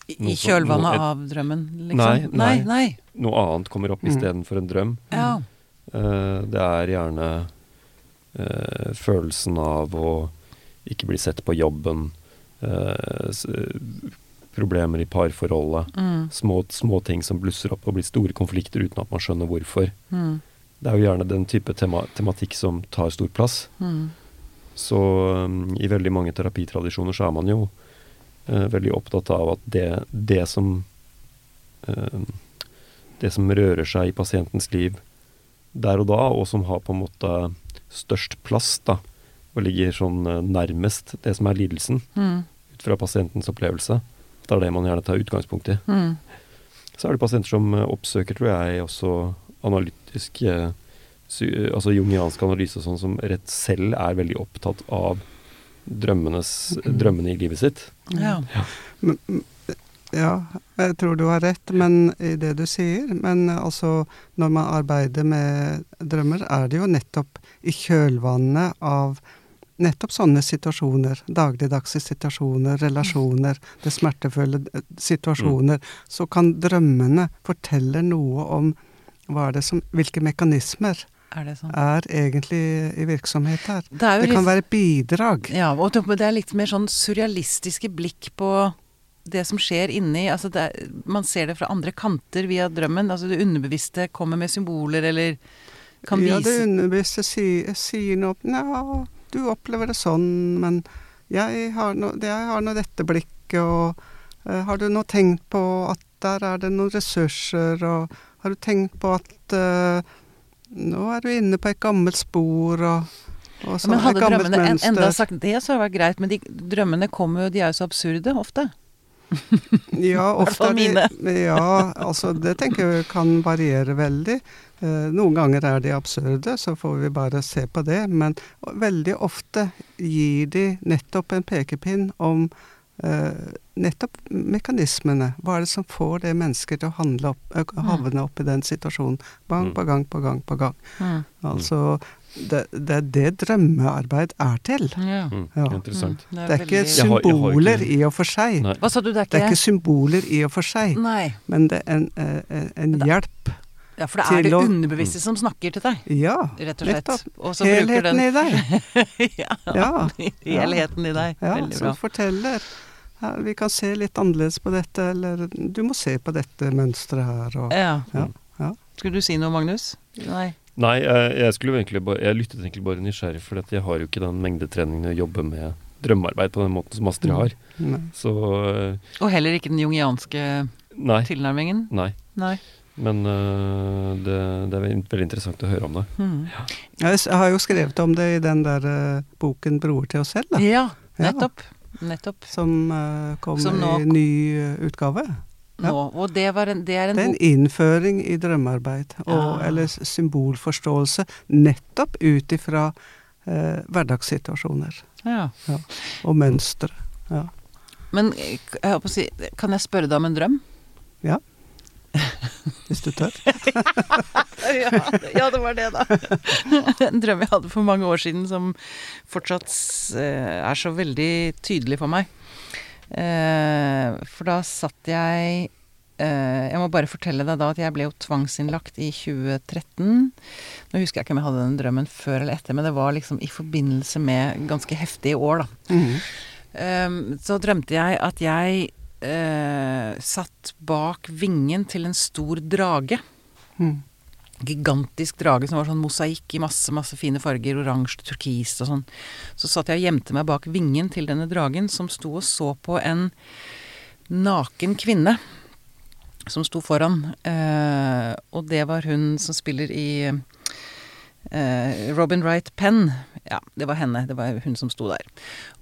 Speaker 1: I,
Speaker 2: Noe
Speaker 1: i kjølvannet
Speaker 2: noe-
Speaker 1: av drømmen, liksom?
Speaker 2: Nei,
Speaker 1: nei.
Speaker 2: nei. Noe annet kommer opp
Speaker 3: Mm.
Speaker 2: istedenfor en drøm.
Speaker 1: Ja.
Speaker 2: Eh, det er gjerne eh, følelsen av å ikke bli sett på jobben, eh, s- problemer i parforholdet,
Speaker 1: Mm.
Speaker 2: små, små ting som blusser opp og blir store konflikter uten at man skjønner hvorfor.
Speaker 1: Mm.
Speaker 2: Det er jo gjerne den type tema tematikk som tar stor plass.
Speaker 1: Mm.
Speaker 2: Så um, i veldig mange terapitradisjoner så er man jo uh, veldig opptatt av at det, det som uh, Det som rører seg i pasientens liv der og da, og som har på en måte størst plass, da, og ligger sånn eh, nærmest det som er lidelsen,
Speaker 1: Mm.
Speaker 2: ut fra pasientens opplevelse, det er det man gjerne tar utgangspunkt i.
Speaker 1: Mm.
Speaker 2: Så er det pasienter som eh, oppsøker, tror jeg, også analytisk eh, Altså jungiansk analyse og sånn, som rett selv er veldig opptatt av drømmenes, drømmene i livet sitt.
Speaker 1: Ja.
Speaker 3: Men, mm, ja, jeg tror du har rett men, i det du sier. Men altså, når man arbeider med drømmer, er det jo nettopp i kjølvannet av nettopp sånne situasjoner, dagligdagse situasjoner, relasjoner, det smertefulle situasjoner, situasjoner, så kan drømmene fortelle noe om hva er det som, hvilke mekanismer
Speaker 1: Er det sånn?
Speaker 3: er egentlig i virksomhet her.
Speaker 1: Det
Speaker 3: Det
Speaker 1: litt
Speaker 3: kan være bidrag.
Speaker 1: Ja, og det er litt mer sånn surrealistiske blikk på det som skjer inni altså det Man ser det fra andre kanter via drømmen. Altså det underbevisste kommer med symboler eller kan vise
Speaker 3: Ja, det underbevisste sier, sier noe Ja, du opplever det sånn, men jeg har nå nå dette blikket, og uh, har du nå tenkt på at der er det noen ressurser, og har du tenkt på at uh, nå er du inne på et gammelt spor, og, og
Speaker 1: ja,
Speaker 3: så
Speaker 1: Men
Speaker 3: et
Speaker 1: hadde
Speaker 3: gammelt
Speaker 1: drømmene en, enda sagt det, så hadde det vært greit. Men de drømmene kommer jo De er jo så absurde ofte.
Speaker 3: Ja, [LAUGHS] ofte er de Ja, altså det tenker jeg kan variere veldig. Eh, noen ganger er de absurde, så får vi bare se på det. Men veldig ofte gir de nettopp en pekepinn om eh, nettopp mekanismene. Hva er det som får det mennesket til å handle opp, eh, havne opp i den situasjonen? Gang
Speaker 2: Mm.
Speaker 3: på gang på gang på gang.
Speaker 1: Mm.
Speaker 3: Altså, det, det er det drømmearbeid er til.
Speaker 1: Ja.
Speaker 2: Mm,
Speaker 3: Ja.
Speaker 2: Interessant.
Speaker 1: Mm.
Speaker 3: Det er ikke
Speaker 1: veldig-
Speaker 2: ikke-
Speaker 3: symboler i og for seg.
Speaker 2: Nei.
Speaker 1: Hva sa du, det er
Speaker 3: Det er
Speaker 1: ikke
Speaker 3: ikke symboler i og for seg.
Speaker 1: Nei.
Speaker 3: Men det er en, eh, en, en hjelp.
Speaker 1: Ja, for det er det
Speaker 3: å-
Speaker 1: underbevisste som snakker til deg,
Speaker 3: Ja,
Speaker 1: rett og slett. Og
Speaker 3: Helheten
Speaker 1: den
Speaker 3: i deg. [LAUGHS]
Speaker 1: ja,
Speaker 3: Ja. [LAUGHS]
Speaker 1: helheten i deg.
Speaker 3: Ja,
Speaker 1: Veldig
Speaker 3: som forteller. Ja, vi kan se litt annerledes på dette, eller du må se på dette mønsteret her. Og,
Speaker 1: Ja.
Speaker 3: ja, ja.
Speaker 1: Skulle du si noe, Magnus? Nei.
Speaker 2: Nei, jeg, jeg skulle egentlig bare Jeg lyttet egentlig bare nysgjerrig, for jeg har jo ikke den mengdetreningen å jobbe med drømmearbeid på den måten som Astrid har.
Speaker 3: Nei.
Speaker 2: Så eh,
Speaker 1: Og heller ikke den jungianske
Speaker 2: nei.
Speaker 1: tilnærmingen?
Speaker 2: Nei.
Speaker 1: Nei.
Speaker 2: Men uh, det, det er veldig interessant å høre om det.
Speaker 1: Mhm.
Speaker 3: Jeg har jo skrevet om det i den der uh, boken 'Broer til oss selv', da,
Speaker 1: Ja,
Speaker 3: Ja.
Speaker 1: nettopp. Nettopp.
Speaker 3: som uh, kom
Speaker 1: Som nå-
Speaker 3: i ny utgave. Ja.
Speaker 1: Nå. Og det, var en, det er en
Speaker 3: Det er en innføring i drømmearbeid, og,
Speaker 1: Ja.
Speaker 3: eller symbolforståelse, nettopp ut ifra eh, hverdagssituasjoner
Speaker 1: ja.
Speaker 3: og mønstre. Ja.
Speaker 1: Men eh, jeg håper å si, kan jeg spørre deg om en drøm? Ja.
Speaker 3: Hvis du tør. [LAUGHS]
Speaker 1: ja, ja, det var det, da. [LAUGHS] en drøm jeg hadde for mange år siden som fortsatt eh, er så veldig tydelig for meg. Eh, for da satt jeg eh, Jeg må bare fortelle deg da at jeg ble jo tvangsinnlagt i 2013. Nå husker jeg ikke om jeg hadde den drømmen før eller etter, men det var liksom i forbindelse med ganske heftige år, da. Ehm, så drømte jeg at jeg eh, satt bak vingen til en stor drage.
Speaker 3: Mhm.
Speaker 1: Gigantisk drage som var sånn mosaikk i masse, masse fine farger. Oransje, turkis og sånn. Så satt jeg og gjemte meg bak vingen til denne dragen, som sto og så på en naken kvinne. Som sto foran. Eh, og det var hun som spiller i eh, Robin Wright Penn. Ja, det var henne. Det var hun som sto der.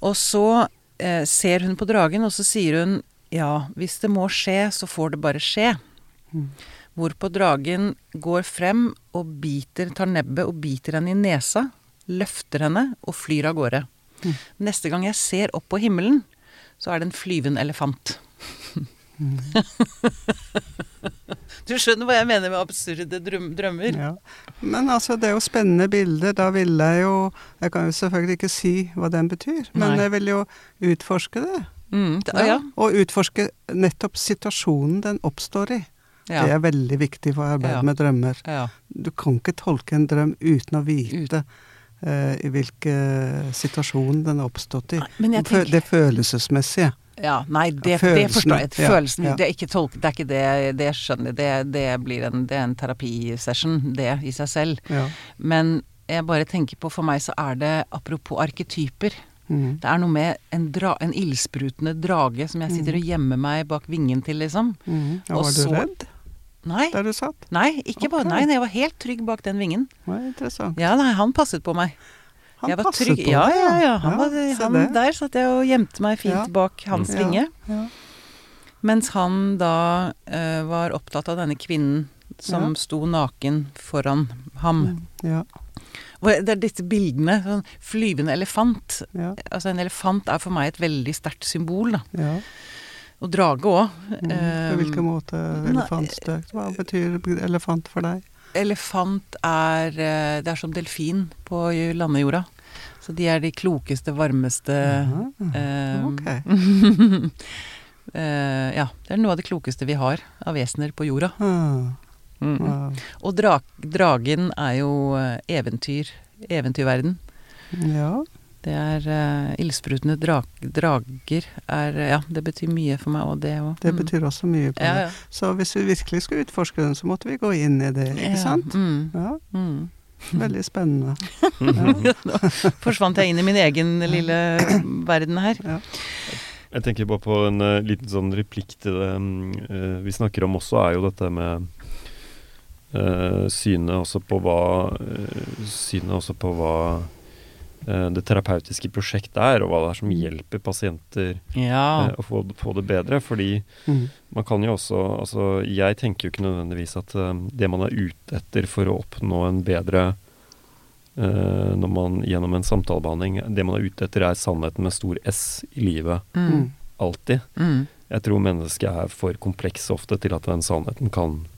Speaker 1: Og så eh, ser hun på dragen, og så sier hun ja, hvis det må skje, så får det bare skje.
Speaker 3: Mm.
Speaker 1: Hvorpå dragen går frem og biter, tar nebbet og biter henne i nesa, løfter henne og flyr av gårde.
Speaker 3: Mm.
Speaker 1: Neste gang jeg ser opp på himmelen, så er det en flyvende elefant.
Speaker 3: Mm. [LAUGHS]
Speaker 1: Du skjønner hva jeg mener med absurde drøm drømmer?
Speaker 3: Ja. Men altså, det er jo spennende bilder. Da ville jeg jo Jeg kan jo selvfølgelig ikke si hva den betyr, men
Speaker 1: Nei.
Speaker 3: jeg vil jo utforske det.
Speaker 1: Mm, det ja.
Speaker 3: Og utforske nettopp situasjonen den oppstår i.
Speaker 1: Ja.
Speaker 3: Det er veldig viktig for arbeidet
Speaker 1: Ja.
Speaker 3: med drømmer.
Speaker 1: ja.
Speaker 3: Du kan ikke tolke en drøm uten å vite uh, i hvilken situasjon den er oppstått i.
Speaker 1: Tenker
Speaker 3: Det følelsesmessige.
Speaker 1: Ja, nei, det, det forstår jeg. Følelsen, det er ikke tolk, det er ikke det, det skjønner jeg. Det, blir en, det er en terapisession, det i seg selv.
Speaker 3: Ja.
Speaker 1: Men jeg bare tenker på, for meg så er det, apropos arketyper,
Speaker 3: Mm.
Speaker 1: det er noe med en, dra, en ildsprutende drage som jeg sitter og gjemmer meg bak vingen til, liksom.
Speaker 3: Mm. Ja, var du redd
Speaker 1: Nei,
Speaker 3: der du satt?
Speaker 1: nei, ikke bare, nei, nei, jeg var helt trygg bak den vingen.
Speaker 3: Det var interessant.
Speaker 1: Ja, nei, han passet på meg.
Speaker 3: Han
Speaker 1: jeg var
Speaker 3: passet
Speaker 1: trygg.
Speaker 3: på deg,
Speaker 1: ja, ja. Han
Speaker 3: Ja,
Speaker 1: var, han, der satt jeg og gjemte meg fint bak hans vinge.
Speaker 3: Ja.
Speaker 1: Mens han da eh, var opptatt av denne kvinnen som sto naken foran ham.
Speaker 3: Ja.
Speaker 1: Det er disse bildene. Sånn flyvende elefant.
Speaker 3: Ja.
Speaker 1: Altså en elefant er for meg et veldig sterkt symbol, da.
Speaker 3: ja.
Speaker 1: Og drage òg.
Speaker 3: Mm. På hvilken måte elefantstøkt? Hva betyr elefant for deg?
Speaker 1: elefant er eh, Det er som delfin på landejorda. Så de er de klokeste, varmeste
Speaker 3: ja.
Speaker 1: eh,
Speaker 3: ok. [LAUGHS]
Speaker 1: eh, Ja, det er noe av det klokeste vi har av vesener på jorda.
Speaker 3: Ah,
Speaker 1: Mm. Og dra dragen er jo eh, eventyr. Eventyrverden.
Speaker 3: Ja.
Speaker 1: Det er uh, ildsprutende drag, drager er Ja, det betyr mye for meg, og det òg.
Speaker 3: Det betyr også mye på
Speaker 1: ja, ja. meg.
Speaker 3: Så hvis vi virkelig skulle utforske den, så måtte vi gå inn i det, ikke
Speaker 1: Ja,
Speaker 3: sant?
Speaker 1: Mm,
Speaker 3: Ja,
Speaker 1: mm.
Speaker 3: veldig spennende. [LAUGHS] [LAUGHS]
Speaker 1: Nå forsvant jeg inn i min egen lille verden her.
Speaker 3: Ja.
Speaker 2: Jeg tenker bare på en uh, liten sånn replikk til det um, uh, vi snakker om også, er jo dette med synet også på hva eh, Synet også på hva eh, det terapeutiske prosjektet er, og hva det er som hjelper pasienter
Speaker 1: Ja.
Speaker 2: eh, å få, få det bedre. Fordi
Speaker 3: Mm.
Speaker 2: man kan jo også Altså, jeg tenker jo ikke nødvendigvis at eh, det man er ute etter for å oppnå en bedre eh, når man gjennom en samtalebehandling Det man er ute etter, er sannheten med stor S i livet.
Speaker 1: Mm.
Speaker 3: Mm.
Speaker 2: Alltid.
Speaker 1: Mm.
Speaker 2: Jeg tror mennesket er for kompleks ofte til at den sannheten kan eh,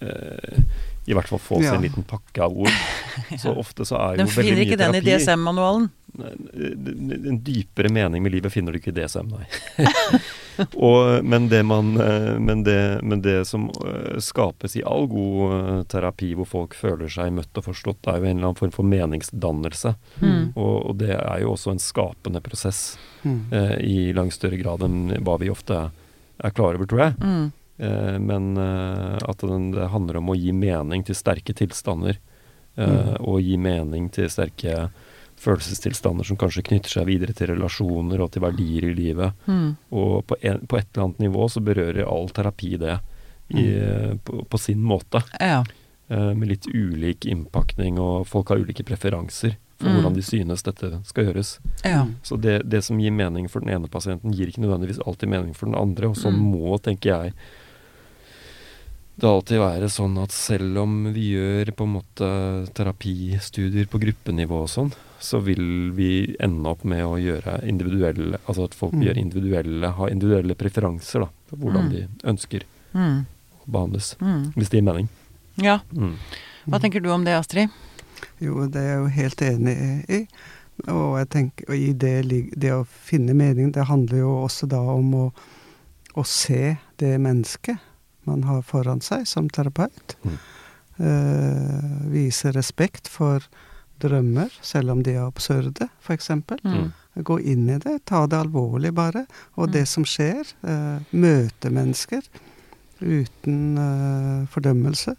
Speaker 2: i hvert fall få seg
Speaker 3: Ja.
Speaker 2: en liten pakke av ord. [LAUGHS] Så ofte så er jo
Speaker 1: Den
Speaker 2: veldig
Speaker 1: finner ikke den i DSM-manualen.
Speaker 2: En dypere mening med livet finner du ikke i DSM, nei. [LAUGHS] Og, men, det man, eh, men, det, men det som eh, skapes i all god eh, terapi, hvor folk føler seg møtt og forstått, er jo en eller annen form for meningsdannelse.
Speaker 1: Mm.
Speaker 2: Og, og det er jo også en skapende prosess
Speaker 3: Mm.
Speaker 2: eh, i langt større grad enn hva vi ofte er klar over, tror jeg.
Speaker 1: Mm.
Speaker 2: Eh, men eh, at den, det handler om å gi mening til sterke tilstander. Eh,
Speaker 3: Mm.
Speaker 2: Og gi mening til sterke følelsestilstander som kanskje knytter seg videre til relasjoner og til verdier i livet.
Speaker 1: Mm.
Speaker 2: Og på, en, på et eller annet nivå så berører all terapi det i, mm. på, på sin måte.
Speaker 1: Ja.
Speaker 2: Eh, med litt ulik innpakning, og folk har ulike preferanser for
Speaker 1: Mm.
Speaker 2: hvordan de synes dette skal gjøres.
Speaker 1: ja.
Speaker 2: Så det, det som gir mening for den ene pasienten, gir ikke nødvendigvis alltid mening for den andre. Og sånn
Speaker 1: Mm.
Speaker 2: må, tenker jeg, det alltid være sånn at selv om vi gjør på en måte terapistudier på gruppenivå og sånn, så vil vi ende opp med å gjøre individuelle Altså at folk
Speaker 3: Mm.
Speaker 2: gjør individuelle, har individuelle preferanser da, for hvordan
Speaker 1: Mm.
Speaker 2: de ønsker
Speaker 1: Mm.
Speaker 2: å behandles.
Speaker 1: Mm.
Speaker 2: Hvis det gir mening.
Speaker 1: ja.
Speaker 2: Mm.
Speaker 1: Hva tenker du om det, Astrid?
Speaker 3: Jo, det er jeg jo helt enig i. Og jeg tenker, og i det, det å finne mening, det handler jo også da om å, å se det mennesket man har foran seg som terapeut.
Speaker 2: Mm.
Speaker 3: Uh, vise respekt for drømmer, selv om de er absurde, f.eks.
Speaker 1: Mm.
Speaker 3: Gå inn i det, ta det alvorlig bare. Og
Speaker 1: Mm.
Speaker 3: det som skjer. Uh, møte mennesker uten uh, fordømmelse.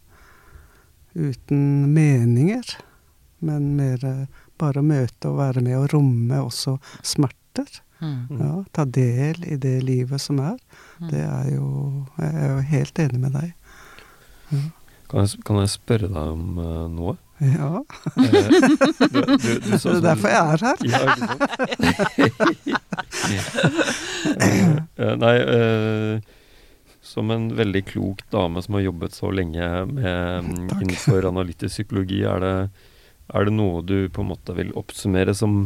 Speaker 3: Uten meninger. Men mer eh, bare å møte og være med og romme også smerter.
Speaker 1: Mm.
Speaker 3: Ja, ta del i det livet som er.
Speaker 1: Mm.
Speaker 3: Det er jo Jeg er jo helt enig med deg.
Speaker 2: Kan, jeg, kan jeg spørre deg om uh, noe?
Speaker 3: Ja.
Speaker 2: Eh, du, du, du [LAUGHS]
Speaker 3: Det er derfor jeg er her.
Speaker 2: Ja? Eh, [LAUGHS] eh, nei, uh, som en veldig klok dame som har jobbet så lenge med, innenfor analytisk psykologi, er det, er det noe du på en måte vil oppsummere som,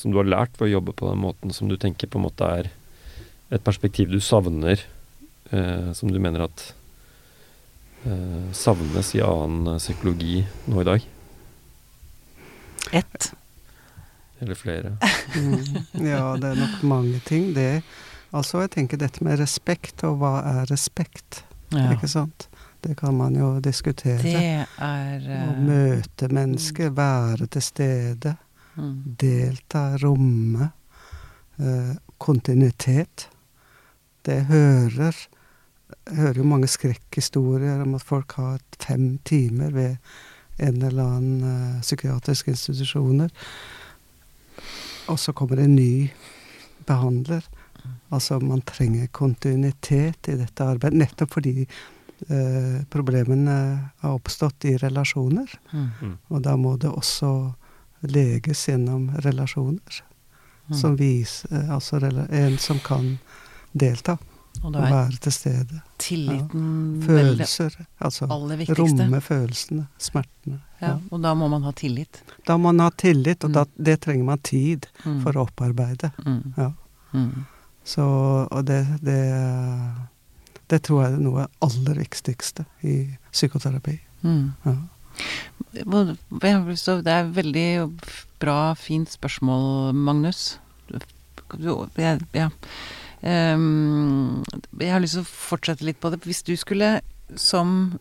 Speaker 2: som du har lært ved å jobbe på den måten, som du tenker på en måte er et perspektiv du savner, eh, som du mener at eh, savnes i annen eh, psykologi nå i dag?
Speaker 1: Ett.
Speaker 2: Eller flere? [LAUGHS]
Speaker 3: Mm. Ja, det er nok mange ting. Det Altså, jeg tenker dette med respekt, og hva er respekt?
Speaker 1: Ja.
Speaker 3: Ikke sant? Det kan man jo diskutere.
Speaker 1: Det er
Speaker 3: Å
Speaker 1: eh,
Speaker 3: møte mennesker, være til stede,
Speaker 1: mm.
Speaker 3: delta, romme. Eh, kontinuitet. Det jeg hører Jeg hører jo mange skrekkhistorier om at folk har fem timer ved en eller annen eh, psykiatrisk institusjoner. Og så kommer det en ny behandler. Altså, man trenger kontinuitet i dette arbeidet, nettopp fordi eh, problemene har oppstått i relasjoner.
Speaker 1: Mm.
Speaker 3: Og da må det også leges gjennom relasjoner.
Speaker 1: Mm.
Speaker 3: Som viser Altså en som kan delta
Speaker 1: Og
Speaker 3: og være til stede.
Speaker 1: tilliten ja.
Speaker 3: Følelser. Altså romme følelsene, smertene.
Speaker 1: ja. Og da må man ha tillit.
Speaker 3: Da må man ha tillit, og
Speaker 1: Mm.
Speaker 3: da, det trenger man tid
Speaker 1: Mm.
Speaker 3: for å opparbeide.
Speaker 1: Mm.
Speaker 3: Ja.
Speaker 1: Mm.
Speaker 3: Så, og det, det Det tror jeg er noe av det aller viktigste i psykoterapi.
Speaker 1: Mm.
Speaker 3: Ja.
Speaker 1: Det er veldig bra, fint spørsmål, Magnus. Jeg, ja. Ehm, jeg har lyst til å fortsette litt på det. Hvis du skulle, som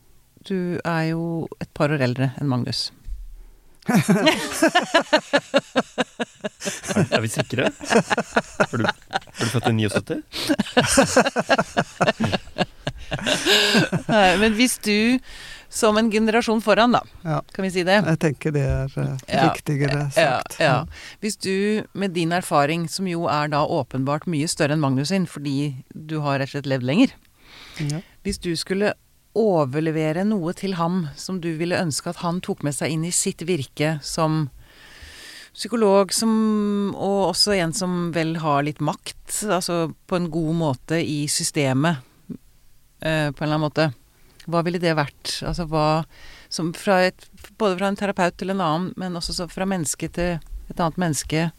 Speaker 1: Du er jo et par år eldre enn Magnus.
Speaker 2: Er, [LAUGHS] er vi sikre? Er du, er du født i 79?
Speaker 1: Nei, Men hvis du, som en generasjon foran, da,
Speaker 3: Ja.
Speaker 1: kan vi si det?
Speaker 3: Jeg tenker det er eh,
Speaker 1: Ja.
Speaker 3: viktigere
Speaker 1: Ja,
Speaker 3: sagt.
Speaker 1: ja. Hvis du med din erfaring, som jo er da åpenbart mye større enn Magnus sin, fordi du har rett og slett levd lenger
Speaker 3: Ja.
Speaker 1: Hvis du skulle overlevere noe til ham som du ville ønske at han tok med seg inn i sitt virke som psykolog, som, og også en som vel har litt makt, altså på en god måte i systemet, eh, på en eller annen måte. Hva ville det vært? Altså hva som fra et, Både fra en terapeut til en annen, men også så fra menneske til et annet menneske.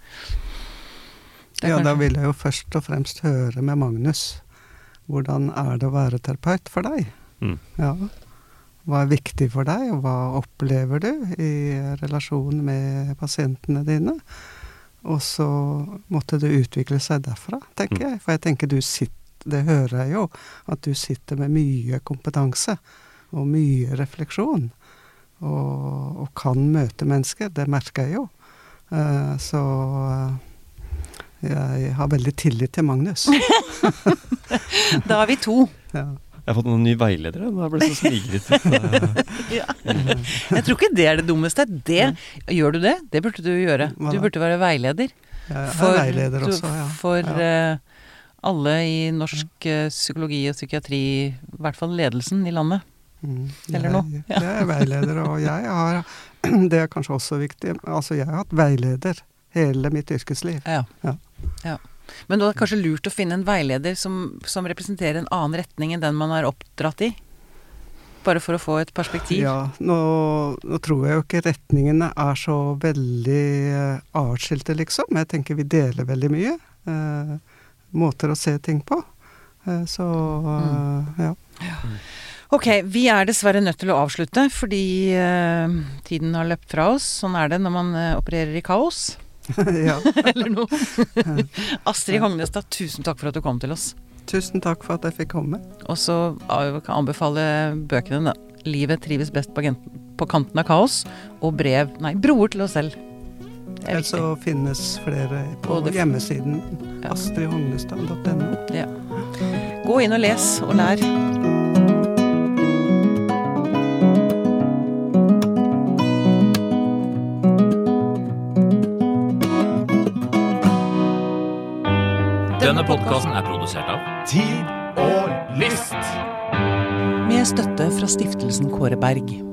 Speaker 3: Ja, da vil jeg jo først og fremst høre med Magnus. Hvordan er det å være terapeut for deg?
Speaker 2: Mm.
Speaker 3: Ja. Hva er viktig for deg, og hva opplever du i relasjon med pasientene dine? Og så måtte det utvikle seg derfra, tenker
Speaker 2: Mm.
Speaker 3: jeg. For jeg tenker du sitter, det hører jeg jo, at du sitter med mye kompetanse og mye refleksjon. Og, og kan møte mennesker. Det merker jeg jo. Uh, så uh, jeg har veldig tillit til Magnus. [LAUGHS]
Speaker 1: Da er vi to. [LAUGHS]
Speaker 3: Ja.
Speaker 2: Jeg har fått noen nye veiledere. Nå ble jeg så smigret. [LAUGHS]
Speaker 1: Ja. Jeg tror ikke det er det dummeste. Det, gjør du det? Det burde du gjøre. Du burde være veileder.
Speaker 3: Jeg er
Speaker 1: For,
Speaker 3: veileder også, ja.
Speaker 1: for
Speaker 3: ja.
Speaker 1: Alle i norsk eh, psykologi og psykiatri, i hvert fall ledelsen i landet.
Speaker 3: Mm,
Speaker 1: eller noe. Ja.
Speaker 3: Jeg er veileder, og jeg har [CLEARS THROAT] Det er kanskje også viktig. Altså, jeg har hatt veileder hele mitt yrkesliv.
Speaker 1: Ja.
Speaker 3: Ja.
Speaker 1: Ja. Men det er kanskje lurt å finne en veileder som, som representerer en annen retning enn den man er oppdratt i? Bare for å få et perspektiv?
Speaker 3: Ja, nå, nå tror jeg jo ikke retningene er så veldig uh, atskilte, liksom. Jeg tenker vi deler veldig mye. Eh, måter å se ting på. Eh, så
Speaker 1: Mm.
Speaker 3: eh, ja.
Speaker 1: Ok, vi er dessverre nødt til å avslutte fordi uh, tiden har løpt fra oss. Sånn er det når man uh, opererer i kaos. [LAUGHS] [LAUGHS]
Speaker 3: ja.
Speaker 1: Eller noe. [LAUGHS] Astrid Hognestad, tusen takk for at du kom til oss.
Speaker 3: Tusen takk for at jeg fikk komme.
Speaker 1: Og så kan jeg anbefale bøkene, da. 'Livet trives best på, på kanten av kaos' og 'Brev Nei, 'Broer til oss selv'. Er viktig.
Speaker 3: så finnes flere på
Speaker 1: Både-
Speaker 3: hjemmesiden
Speaker 1: Ja.
Speaker 3: astridhognestad.no.
Speaker 1: Ja. Gå inn og les og lær.
Speaker 4: Denne podkasten er produsert av
Speaker 5: Tid og lyst.
Speaker 1: Med støtte fra stiftelsen Kåre Berg.